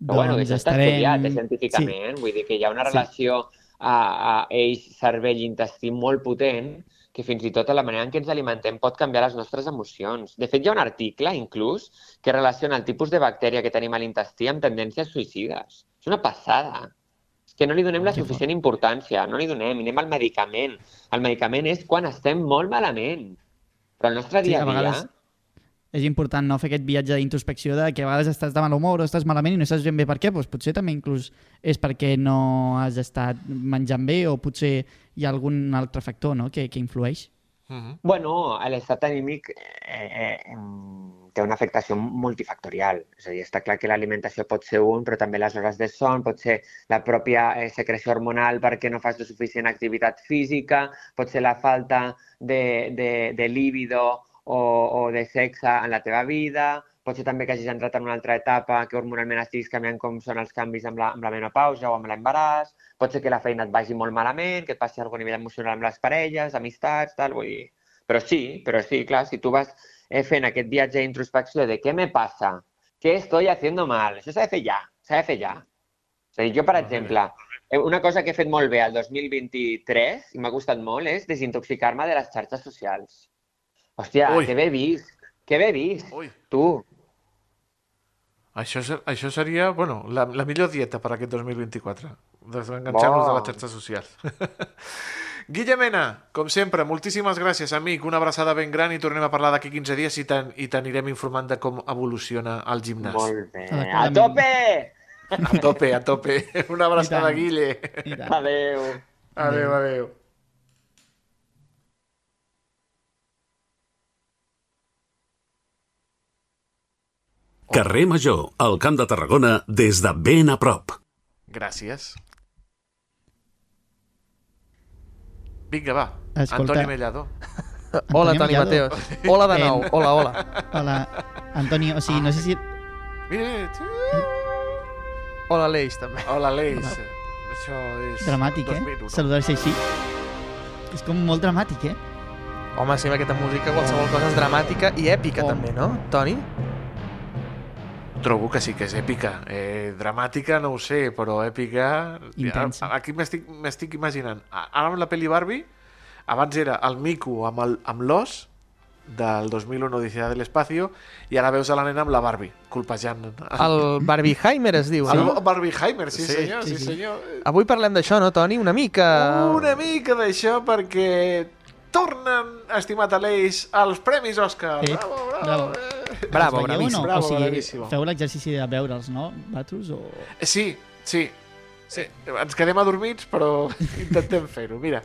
Però bueno, Doncs això està estarem- estudiat eh, científicament, vull dir que hi ha una Sí. relació a, a eix, cervell i intestí molt potent que fins i tot la manera en què ens alimentem pot canviar les nostres emocions. De fet, hi ha un article, inclús, que relaciona el tipus de bactèria que tenim a l'intestí amb tendències suïcides. És una passada. És que no li donem la suficient importància, no li donem, anem al medicament. El medicament és quan estem molt malament. Però el nostre Sí, dia a a dia... vegades és important no fer aquest viatge d'introspecció de que a vegades estàs de mal humor o estàs malament i no saps ben bé per què, doncs potser també inclús és perquè no has estat menjant bé o potser hi ha algun altre factor no? que, que influeix. Bueno, l'estat anímic eh, eh, té una afectació multifactorial. És a dir, està clar que l'alimentació pot ser un, però també les hores de son, pot ser la pròpia eh, secreció hormonal perquè no fas la suficient activitat física, pot ser la falta de, de, de líbido o, o de sexe en la teva vida, pot ser també que hagis entrat en una altra etapa, que hormonalment estiguis canviant com són els canvis amb la, amb la menopausa o amb l'embaràs, pot ser que la feina et vagi molt malament, que et passi alguna a nivell emocional amb les parelles, amistats, tal, vull dir... Però sí, però sí, clar, si tu vas eh, fent aquest viatge d'introspecció de què me passa, què estoy haciendo mal, això s'ha de fer ja, s'ha de fer ja. És a dir, jo, per exemple, eh, una cosa que he fet molt bé al 2023 i m'ha gustat molt és desintoxicar-me de les xarxes socials. Hòstia, Ui. que bé vist, que bé vist. Ui. Tu, Això, això seria, bueno, la, la millor dieta per aquest 2024. Desenganxar-nos de Bo. les xarxes socials. Guille Mena, com sempre, moltíssimes gràcies, amic. Una abraçada ben gran i tornem a parlar d'aquí 15 dies i t'an- i t'anirem informant de com evoluciona el gimnàs. molt bé. A tope! A tope, a tope. Una abraçada. Guille. I tant. Adéu. Adéu, Carrer Major, al Camp de Tarragona, des de ben a prop. Gràcies. Vinga, va. Escolta. Antoni Mellado. Hola, Antonio Toni Mellado. Mateos. Hola de nou. Hola, hola. Hola, Antoni, o sigui, no sé si... Mira, mira. Hola, Aleix, també. Hola, Aleix. Això és... Dramàtic, eh? 2001. Saludar-se així. És com molt dramàtic, eh? Home, sí, amb aquesta música qualsevol cosa és dramàtica i èpica, Oh. també, no, Toni? Trobo que sí que és èpica. Eh, dramàtica no ho sé, però èpica... Intensa. A- Aquí m'estic imaginant. Ara amb la pel·li Barbie, abans era el mico amb el- amb l'os del 2001 Odissea de l'Espacio i ara veus a la nena amb la Barbie, colpejant. El Barbieheimer es diu, El no? Barbieheimer, sí, Sí, senyor, sí, sí, sí. senyor. Avui parlem d'això, no, Toni? Una mica... Una mica d'això perquè tornen, estimat Aleix, als Premis Òscar. Eh, Bravo, bravo. bravo. eh. Bravo, Els veieu no? Bravo, o sigui, bravíssimo. feu l'exercici de veure'ls, no? Batrus o... Sí, sí. Sí. Ens quedem adormits, però intentem fer-ho. Mira,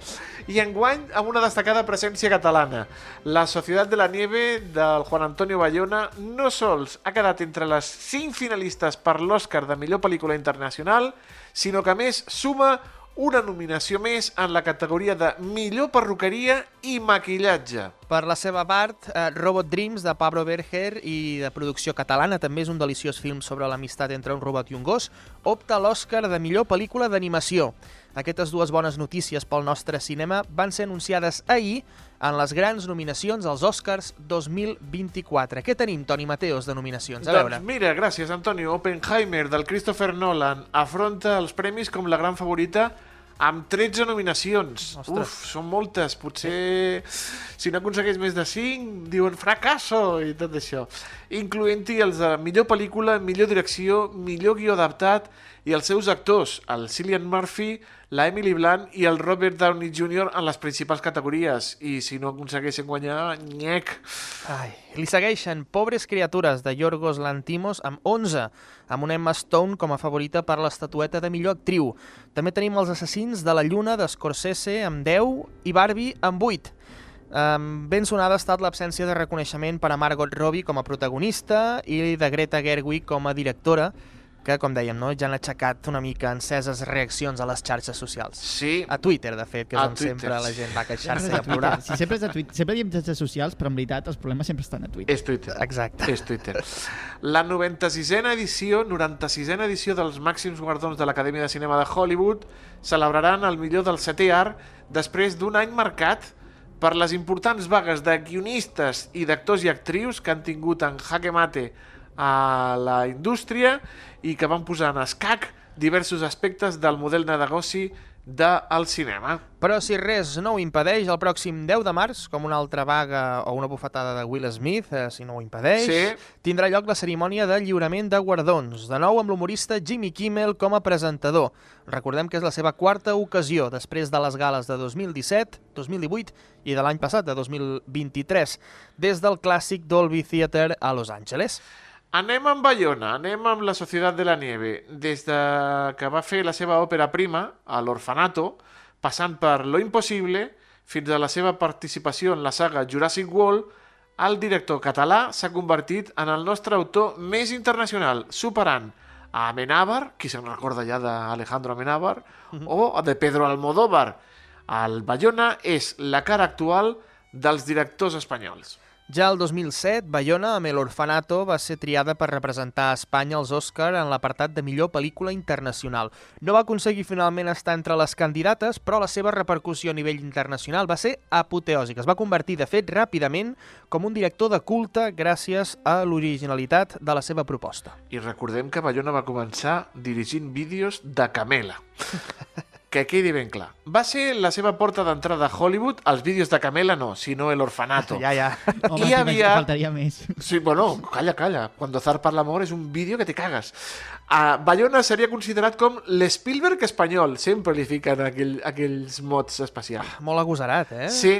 i enguany amb una destacada presència catalana. La Societat de la Nieve del Juan Antonio Bayona no sols ha quedat entre les 5 finalistes per l'Oscar de millor pel·lícula internacional, sinó que a més suma una nominació més en la categoria de millor perruqueria i maquillatge. Per la seva part, eh, Robot Dreams, de Pablo Berger i de producció catalana, també és un deliciós film sobre l'amistat entre un robot i un gos, opta a l'Oscar de millor pel·lícula d'animació. Aquestes dues bones notícies pel nostre cinema van ser anunciades ahir en les grans nominacions als Oscars 2024. Què tenim, Toni Mateos, de nominacions? A veure. Doncs mira, gràcies, Antonio. Oppenheimer, del Christopher Nolan, afronta els premis com la gran favorita amb 13 nominacions. Ostres. Uf, són moltes. Potser, si no aconsegueix més de 5, diuen fracasso i tot això. Incloent-hi els de millor pel·lícula, millor direcció, millor guió adaptat i els seus actors, el Cillian Murphy, la Emily Blunt i el Robert Downey Jr. en les principals categories. I si no aconsegueixen guanyar, nyec. Ai. Li segueixen Pobres criatures de Yorgos Lantimos amb 11, amb una Emma Stone com a favorita per l'estatueta de millor actriu. També tenim Els assassins de la lluna de Scorsese amb 10 i Barbie amb 8. Um, ben sonada ha estat l'absència de reconeixement per a Margot Robbie com a protagonista i de Greta Gerwig com a directora, que, com dèiem, no, ja han aixecat una mica enceses reaccions a les xarxes socials. Sí. A Twitter, de fet, que és A on Twitter. sempre la gent va queixar-se i a plorar. Sí, sempre és a Twitter. Sempre diem xarxes socials, però en veritat els problemes sempre estan a Twitter. És Twitter. Exacte. És Twitter. La 96a edició, 96a edició dels màxims guardons de l'Acadèmia de Cinema de Hollywood celebraran el millor del setè art després d'un any marcat per les importants vagues de guionistes i d'actors i actrius que han tingut en jaque mate a la indústria i que van posar en escac diversos aspectes del model de negoci del cinema. Però si res no ho impedeix, el pròxim 10 de març, com una altra vaga o una bufetada de Will Smith, eh, si no ho impedeix, Sí. tindrà lloc la cerimònia de lliurament de guardons, de nou amb l'humorista Jimmy Kimmel com a presentador. Recordem que és la seva quarta ocasió, després de les gales de 2017, 2018 i de l'any passat, de 2023, des del clàssic Dolby Theatre a Los Angeles. Anem amb Bayona, anem amb la Societat de la Nieve. Des de que va fer la seva òpera prima, a l'Orfanato, passant per Lo Impossible, fins a la seva participació en la saga Jurassic World, el director català s'ha convertit en el nostre autor més internacional, superant a Amenábar, qui se'n recorda ja d'Alejandro Amenábar, o de Pedro Almodóvar. El Bayona és la cara actual dels directors espanyols. Ja el 2007, Bayona, amb l'Orfanato, va ser triada per representar a Espanya als Òscar en l'apartat de millor pel·lícula internacional. No va aconseguir finalment estar entre les candidates, però la seva repercussió a nivell internacional va ser apoteòsica. Es va convertir, de fet, ràpidament com un director de culte gràcies a l'originalitat de la seva proposta. I recordem que Bayona va començar dirigint vídeos de Camela. que quedi ben clar. Va ser la seva porta d'entrada a Hollywood, els vídeos de Camela no, sinó el orfanato. Ja, ja. Home, I havia... faltaria més. Sí, bueno, calla, calla. Cuando zarpa el amor és un vídeo que te cagas. Uh, Bayona seria considerat com l'Spielberg espanyol. Sempre li fiquen aquell, aquells mots especials. Molt agosarat, eh? Sí,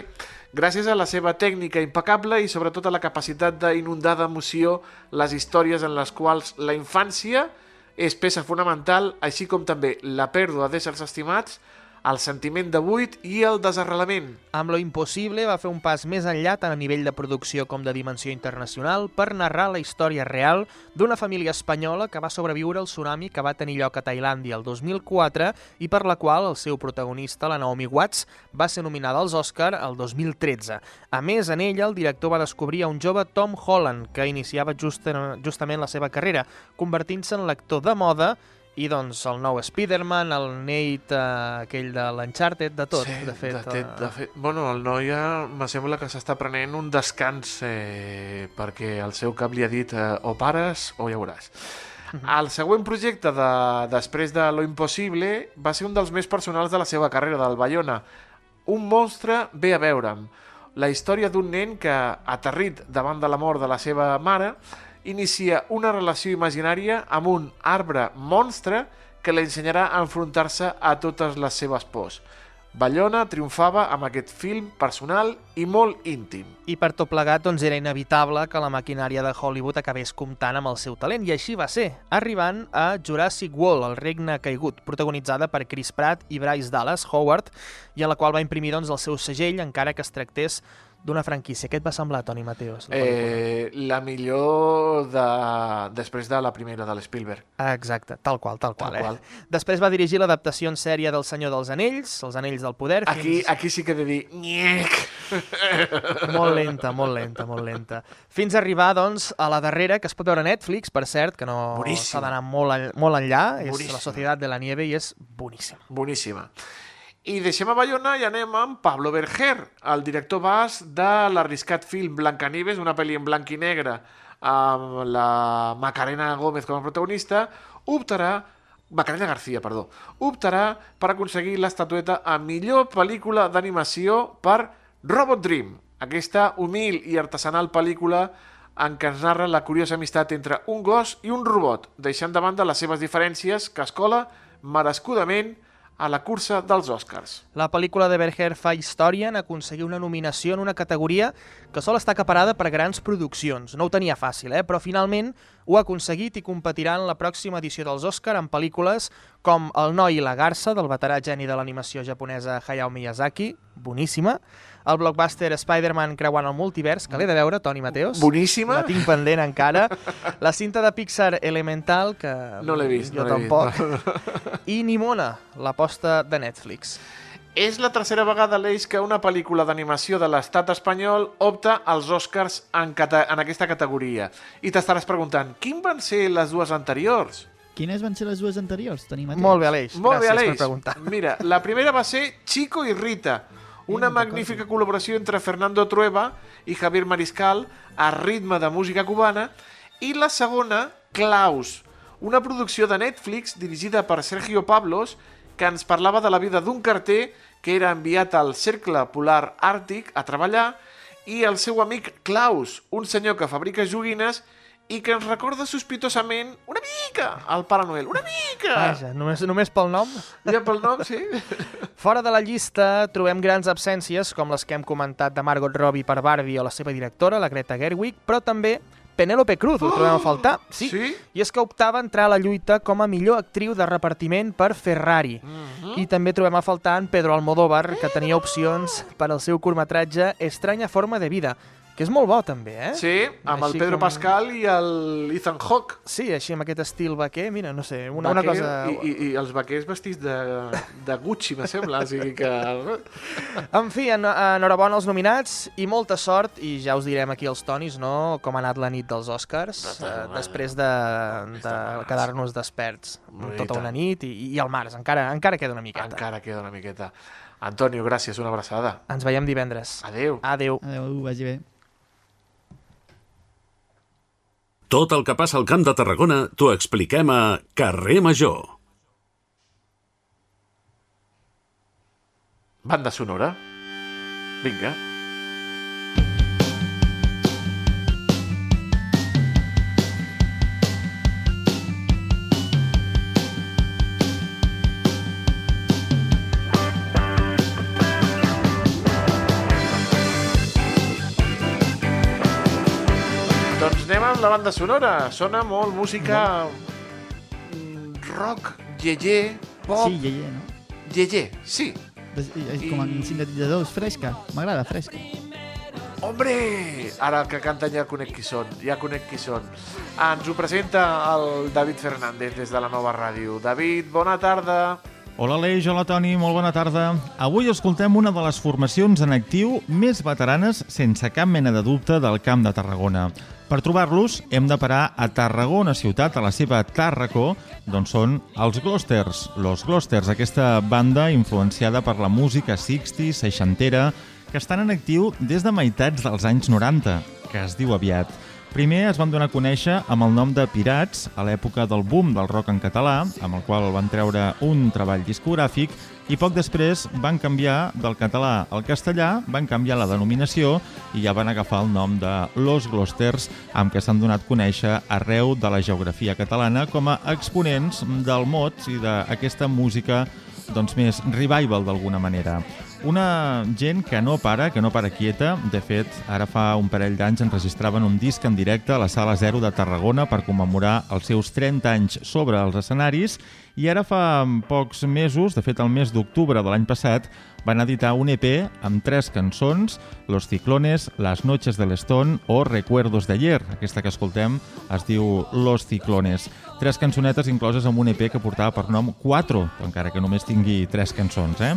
gràcies a la seva tècnica impecable i sobretot a la capacitat d'inundar d'emoció les històries en les quals la infància és peça fonamental, així com també la pèrdua d'éssers estimats, el sentiment de buit i el desarrelament. Amb Lo Impossible va fer un pas més enllà tant a nivell de producció com de dimensió internacional per narrar la història real d'una família espanyola que va sobreviure al tsunami que va tenir lloc a Tailàndia el 2004 i per la qual el seu protagonista, la Naomi Watts, va ser nominada als Oscar el 2013. A més, en ella, el director va descobrir a un jove Tom Holland que iniciava just, justament la seva carrera, convertint-se en l'actor de moda i doncs el nou Spider-Man, el Nate, eh, aquell de l'Uncharted, de tot, sí, de fet. De, fet, eh, de fet, bueno, el noi ja me sembla que s'està prenent un descans eh, perquè el seu cap li ha dit eh, o pares o ja veuràs. El següent projecte de, després de Lo Impossible va ser un dels més personals de la seva carrera del Bayona. Un monstre ve a veure'm. La història d'un nen que, aterrit davant de la mort de la seva mare, inicia una relació imaginària amb un arbre monstre que l'ensenyarà a enfrontar-se a totes les seves pors. Bayona triomfava amb aquest film personal i molt íntim. I per tot plegat, doncs, era inevitable que la maquinària de Hollywood acabés comptant amb el seu talent, i així va ser, arribant a Jurassic World, el regne caigut, protagonitzada per Chris Pratt i Bryce Dallas Howard, i en la qual va imprimir doncs, el seu segell, encara que es tractés d'una franquícia. Què et va semblar, Toni Mateos? la? Eh, la millor de... després de la primera de l'Spielberg. Ah, Exacte, tal qual, tal qual. Tal eh? qual. Després va dirigir l'adaptació en sèrie del Senyor dels Anells, Els Anells del Poder. Aquí, fins- aquí sí que he de dir... Nyec! Molt lenta, molt lenta, molt lenta. Fins a arribar, doncs, a la darrera, que es pot veure a Netflix, per cert, que no s'ha d'anar molt, en- molt enllà, és Boníssima. La Societat de la Nieve i és boníssima. Boníssima. I deixem a Bayona i anem amb Pablo Berger, el director bas de l'arriscat film Blancanieves, una pel·li en blanc i negre amb la Macarena Gómez com a protagonista, optarà Macarena García, perdó, optarà per aconseguir l'estatueta a millor pel·lícula d'animació per Robot Dream, aquesta humil i artesanal pel·lícula en què ens narra la curiosa amistat entre un gos i un robot, deixant de banda les seves diferències que es cola merescudament a la cursa dels Oscars. La pel·lícula de Berger fa història en aconseguir una nominació en una categoria que sol estar acaparada per grans produccions. No ho tenia fàcil, eh? però finalment ho ha aconseguit i competirà en la pròxima edició dels Oscar amb pel·lícules com El noi i la garça, del veterà geni de l'animació japonesa Hayao Miyazaki, boníssima, el blockbuster Spider-Man creuant el multivers, que l'he de veure, Toni Mateos. Boníssima. La tinc pendent encara. La cinta de Pixar Elemental, que No l'he vist, jo no tampoc. vist. I Nimona, l'aposta de Netflix. És la tercera vegada, Aleix, que una pel·lícula d'animació de l'estat espanyol opta als Oscars en, cata en aquesta categoria. I t'estaràs preguntant, quin van ser les dues anteriors? Quines van ser les dues anteriors, Toni Mateus? Molt bé, Aleix. Molt bé, Gràcies per Aleix. preguntar. Mira, la primera va ser Chico i Rita, una magnífica col·laboració entre Fernando Trueba i Javier Mariscal a ritme de música cubana, i la segona, Klaus, una producció de Netflix dirigida per Sergio Pablos que ens parlava de la vida d'un carter que era enviat al Cercle Polar Àrtic a treballar i el seu amic Klaus, un senyor que fabrica joguines i que ens recorda sospitosament una mica al Pare Noel, una mica! Vaja, només, només pel nom? Ja pel nom, sí. Fora de la llista trobem grans absències, com les que hem comentat de Margot Robbie per Barbie o la seva directora, la Greta Gerwig, però també Penélope Cruz, ho trobem a faltar. Sí. sí? I és que optava a entrar a la lluita com a millor actriu de repartiment per Ferrari. Mhm. I també trobem a faltar en Pedro Almodóvar, que tenia opcions per al seu curtmetratge Estranya forma de vida, que és molt bo també, eh? Sí, amb el Així Pedro com- Pascal i el Ethan Hawke. Sí, així amb aquest estil vaquer, mira, no sé, una, una cosa... I, i, I els vaquers vestits de, de Gucci, me sembla. O sigui que... En fi, en, enhorabona als nominats i molta sort, i ja us direm aquí els tonis, no?, com ha anat la nit dels Oscars, eh, després de, de quedar-nos desperts Una tota una nit, i, i al març, encara, encara queda una miqueta. Encara queda una miqueta. Antonio, gràcies, una abraçada. Ens veiem divendres. Adeu. Adeu. Adeu, vagi bé. Tot el que passa al Camp de Tarragona t'ho expliquem a Carrer Major. Banda sonora. Vinga. Doncs anem amb la banda sonora. Sona molt música mm, rock, yeye, pop... Sí, llei, no? Yeye, sí. És, és com en sintetitzadors, fresca. M'agrada, fresca. Hombre! Ara que canten ja conec qui són, ja conec qui són. Ens ho presenta el David Fernández des de la nova ràdio. David, bona tarda. Hola Aleix, hola Toni, molt bona tarda. Avui escoltem una de les formacions en actiu més veteranes, sense cap mena de dubte, del Camp de Tarragona. Per trobar-los hem de parar a Tarragona ciutat, a la seva Tàrraco, d'on són els Glosters. Los Glosters, aquesta banda influenciada per la música 60, seixantera, que estan en actiu des de meitats dels anys 90, que es diu aviat. Primer es van donar a conèixer amb el nom de Pirats a l'època del boom del rock en català, amb el qual van treure un treball discogràfic, i poc després van canviar del català al castellà, van canviar la denominació i ja van agafar el nom de Los Glosters, amb què s'han donat conèixer arreu de la geografia catalana com a exponents del mot i d'aquesta música doncs, més revival d'alguna manera. Una gent que no para, que no para quieta. De fet, ara fa un parell d'anys enregistraven un disc en directe a la Sala Zero de Tarragona per commemorar els seus 30 anys sobre els escenaris i ara fa pocs mesos, de fet el mes d'octubre de l'any passat, van editar un EP amb tres cançons, Los Ciclones, Las Noches del Stone o Recuerdos d'ayer. Aquesta que escoltem es diu Los Ciclones. Tres cançonetes incloses en un EP que portava per nom Quatro, encara que només tingui tres cançons, eh?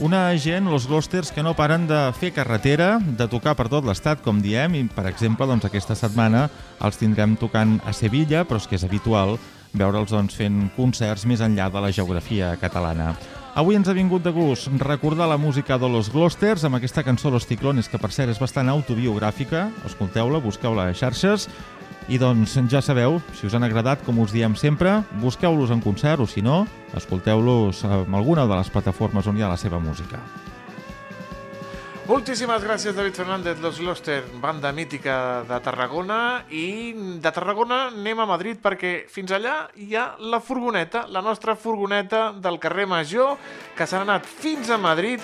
Una gent, los Glosters, que no paren de fer carretera, de tocar per tot l'estat, com diem, i, per exemple, doncs, aquesta setmana els tindrem tocant a Sevilla, però és que és habitual veure'ls doncs, fent concerts més enllà de la geografia catalana. Avui ens ha vingut de gust recordar la música de Los Glosters amb aquesta cançó Los Ciclones, que per cert és bastant autobiogràfica. Escolteu-la, busqueu-la a xarxes. I doncs ja sabeu, si us han agradat, com us diem sempre, busqueu-los en concert o si no, escolteu-los en alguna de les plataformes on hi ha la seva música. Moltíssimes gràcies, David Fernández, Los Gloster, banda mítica de Tarragona. I de Tarragona anem a Madrid perquè fins allà hi ha la furgoneta, la nostra furgoneta del carrer Major, que s'ha anat fins a Madrid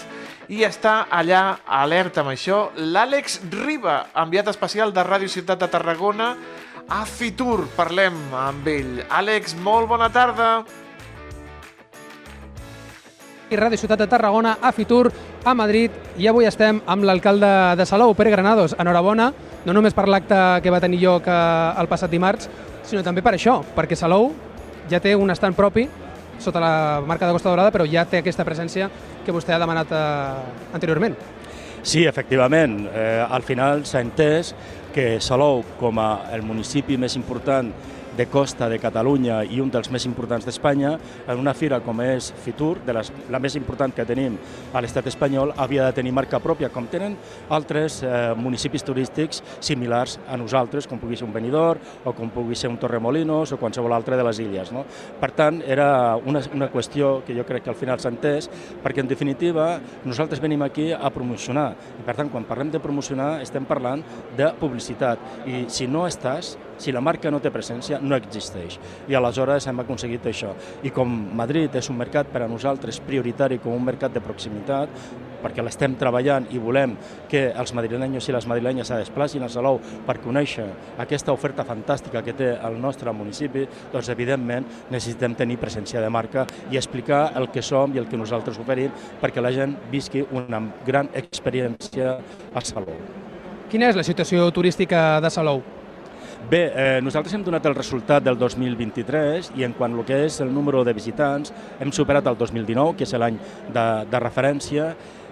i està allà alerta amb això l'Àlex Riba, enviat especial de Ràdio Ciutat de Tarragona a Fitur. Parlem amb ell. Àlex, molt bona tarda. i Ràdio Ciutat de Tarragona, a Fitur, a Madrid, i avui estem amb l'alcalde de Salou, Pere Granados. Enhorabona, no només per l'acte que va tenir lloc eh, el passat dimarts, sinó també per això, perquè Salou ja té un estant propi sota la marca de Costa Dorada, però ja té aquesta presència que vostè ha demanat eh, anteriorment. Sí, efectivament. Eh, al final s'ha entès que Salou, com a el municipi més important de costa de Catalunya i un dels més importants d'Espanya, en una fira com és Fitur, de les, la més important que tenim a l'estat espanyol, havia de tenir marca pròpia, com tenen altres eh, municipis turístics similars a nosaltres, com pugui ser un Benidorm o com pugui ser un Torremolinos o qualsevol altre de les illes. No? Per tant, era una, una qüestió que jo crec que al final s'ha entès, perquè en definitiva nosaltres venim aquí a promocionar. I per tant, quan parlem de promocionar, estem parlant de publicitat. I si no estàs, si la marca no té presència, no existeix. I aleshores hem aconseguit això. I com Madrid és un mercat per a nosaltres prioritari com un mercat de proximitat, perquè l'estem treballant i volem que els madrilenyos i les madrilenyes se desplacin a Salou per conèixer aquesta oferta fantàstica que té el nostre municipi, doncs evidentment necessitem tenir presència de marca i explicar el que som i el que nosaltres oferim perquè la gent visqui una gran experiència a Salou. Quina és la situació turística de Salou? Bé, eh, nosaltres hem donat el resultat del 2023 i en quant al que és el número de visitants hem superat el 2019, que és l'any de, de referència,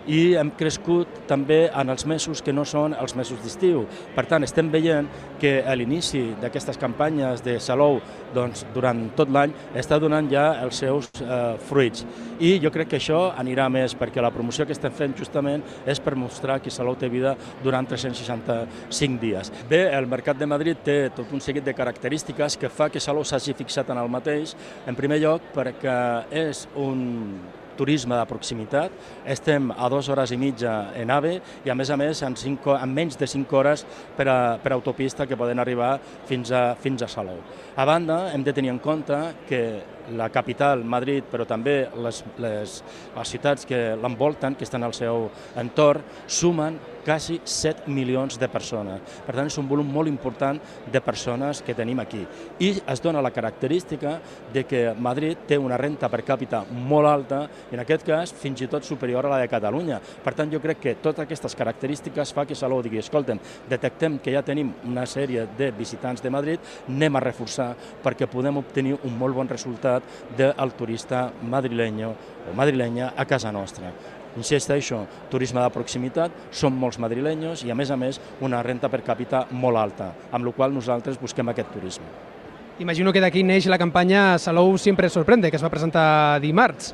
i hem crescut també en els mesos que no són els mesos d'estiu. Per tant, estem veient que a l'inici d'aquestes campanyes de Salou doncs, durant tot l'any està donant ja els seus eh, fruits. I jo crec que això anirà més, perquè la promoció que estem fent justament és per mostrar que Salou té vida durant 365 dies. Bé, el Mercat de Madrid té tot un seguit de característiques que fa que Salou s'hagi fixat en el mateix. En primer lloc, perquè és un turisme de proximitat. Estem a dues hores i mitja en AVE i, a més a més, en, cinc, en menys de 5 hores per, a, per autopista que poden arribar fins a, fins a Salou. A banda, hem de tenir en compte que la capital, Madrid, però també les, les, les ciutats que l'envolten, que estan al seu entorn, sumen quasi 7 milions de persones. Per tant, és un volum molt important de persones que tenim aquí. I es dona la característica de que Madrid té una renta per càpita molt alta, i en aquest cas fins i tot superior a la de Catalunya. Per tant, jo crec que totes aquestes característiques fa que Salou digui, escolta'm, detectem que ja tenim una sèrie de visitants de Madrid, anem a reforçar perquè podem obtenir un molt bon resultat del turista madrileño o madrilenya a casa nostra. Insisteixo, turisme de proximitat, som molts madrilenyos i, a més a més, una renta per càpita molt alta, amb la qual nosaltres busquem aquest turisme. Imagino que d'aquí neix la campanya Salou sempre sorprende, que es va presentar dimarts.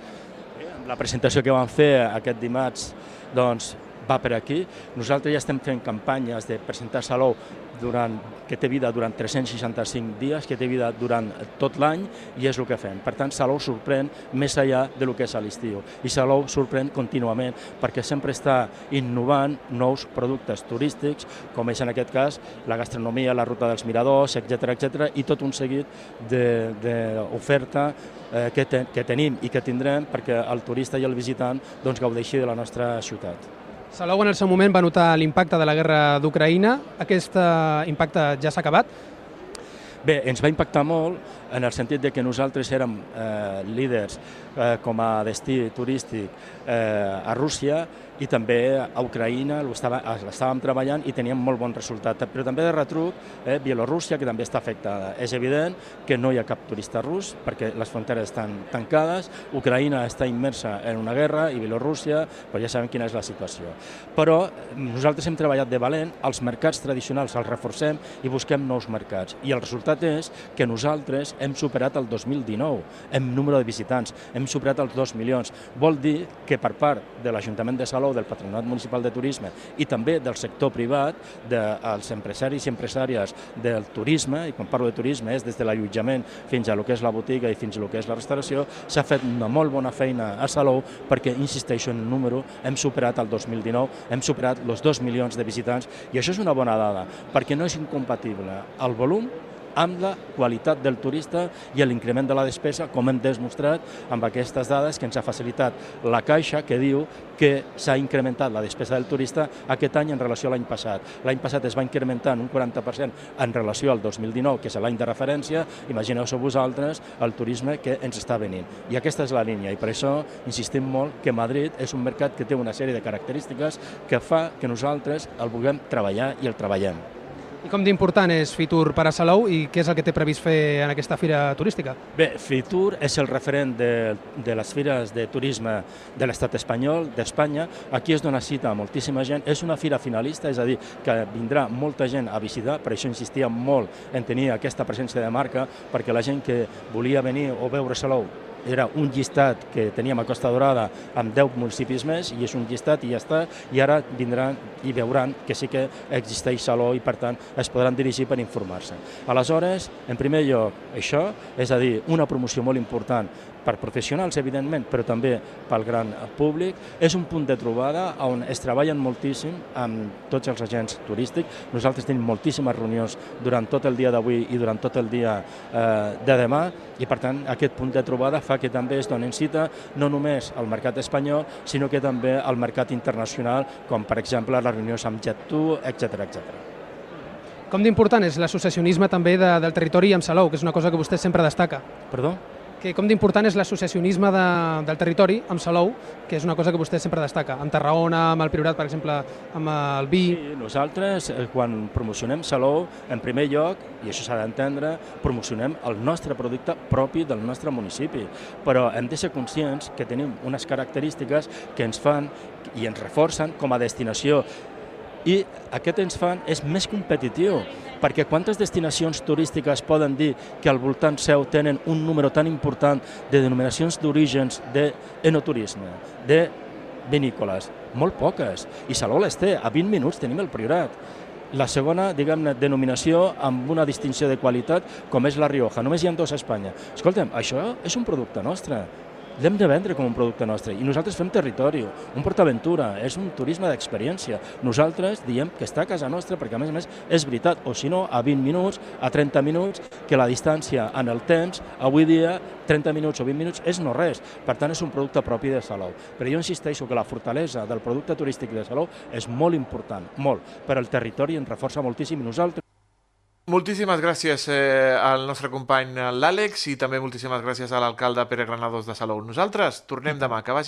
La presentació que vam fer aquest dimarts doncs, va per aquí. Nosaltres ja estem fent campanyes de presentar Salou durant, que té vida durant 365 dies, que té vida durant tot l'any, i és el que fem. Per tant, Salou sorprèn més enllà de lo que és a l'estiu. I Salou sorprèn contínuament perquè sempre està innovant nous productes turístics, com és en aquest cas la gastronomia, la ruta dels miradors, etc etc i tot un seguit d'oferta eh, que, te, que tenim i que tindrem perquè el turista i el visitant doncs, gaudeixi de la nostra ciutat. Salou en el seu moment va notar l'impacte de la guerra d'Ucraïna. Aquest eh, impacte ja s'ha acabat? Bé, ens va impactar molt en el sentit de que nosaltres érem eh, líders eh, com a destí turístic eh, a Rússia i també a Ucraïna l'estàvem treballant i teníem molt bon resultat. Però també de retruc, eh, Bielorússia, que també està afectada. És evident que no hi ha cap turista rus perquè les fronteres estan tancades, Ucraïna està immersa en una guerra i Bielorússia, però ja sabem quina és la situació. Però nosaltres hem treballat de valent, els mercats tradicionals els reforcem i busquem nous mercats. I el resultat és que nosaltres hem superat el 2019 en número de visitants, hem superat els 2 milions. Vol dir que per part de l'Ajuntament de Salou, del Patronat Municipal de Turisme i també del sector privat, dels empresaris i empresàries del turisme, i quan parlo de turisme és des de l'allotjament fins a lo que és la botiga i fins a lo que és la restauració, s'ha fet una molt bona feina a Salou perquè, insisteixo en el número, hem superat el 2019, hem superat els 2 milions de visitants i això és una bona dada perquè no és incompatible el volum amb la qualitat del turista i l'increment de la despesa, com hem demostrat amb aquestes dades que ens ha facilitat la Caixa, que diu que s'ha incrementat la despesa del turista aquest any en relació a l'any passat. L'any passat es va incrementar en un 40% en relació al 2019, que és l'any de referència. Imagineu-vos vosaltres el turisme que ens està venint. I aquesta és la línia, i per això insistim molt que Madrid és un mercat que té una sèrie de característiques que fa que nosaltres el vulguem treballar i el treballem. I com d'important és Fitur per a Salou i què és el que té previst fer en aquesta fira turística? Bé, Fitur és el referent de, de les fires de turisme de l'estat espanyol, d'Espanya. Aquí es dona cita a moltíssima gent. És una fira finalista, és a dir, que vindrà molta gent a visitar, per això insistia molt en tenir aquesta presència de marca, perquè la gent que volia venir o veure Salou era un llistat que teníem a Costa Dorada amb 10 municipis més i és un llistat i ja està i ara vindran i veuran que sí que existeix Saló i per tant es podran dirigir per informar-se. Aleshores, en primer lloc, això, és a dir, una promoció molt important per professionals, evidentment, però també pel gran públic. És un punt de trobada on es treballen moltíssim amb tots els agents turístics. Nosaltres tenim moltíssimes reunions durant tot el dia d'avui i durant tot el dia eh, de demà i, per tant, aquest punt de trobada fa que també es donen cita no només al mercat espanyol, sinó que també al mercat internacional, com per exemple les reunions amb Jet2, etc etc. Com d'important és l'associacionisme també de, del territori amb Salou, que és una cosa que vostè sempre destaca? Perdó? Que com d'important és l'associacionisme de, del territori amb Salou, que és una cosa que vostè sempre destaca, amb Tarragona, amb el Priorat, per exemple, amb el vi... Sí, nosaltres, eh, quan promocionem Salou, en primer lloc, i això s'ha d'entendre, promocionem el nostre producte propi del nostre municipi, però hem de ser conscients que tenim unes característiques que ens fan i ens reforcen com a destinació i aquest ens fan és més competitiu, perquè quantes destinacions turístiques poden dir que al voltant seu tenen un número tan important de denominacions d'orígens d'enoturisme, de vinícoles? Molt poques. I Salou les té. A 20 minuts tenim el Priorat. La segona, diguem-ne, denominació amb una distinció de qualitat com és la Rioja. Només hi ha dos a Espanya. Escolta'm, això és un producte nostre l'hem de vendre com un producte nostre. I nosaltres fem territori, un portaventura, és un turisme d'experiència. Nosaltres diem que està a casa nostra perquè a més a més és veritat, o si no, a 20 minuts, a 30 minuts, que la distància en el temps, avui dia 30 minuts o 20 minuts és no res, per tant és un producte propi de Salou. Però jo insisteixo que la fortalesa del producte turístic de Salou és molt important, molt, però el territori ens reforça moltíssim i nosaltres Moltíssimes gràcies eh, al nostre company l'Àlex i també moltíssimes gràcies a l'alcalde Pere Granados de Salou. Nosaltres tornem demà. Que vagi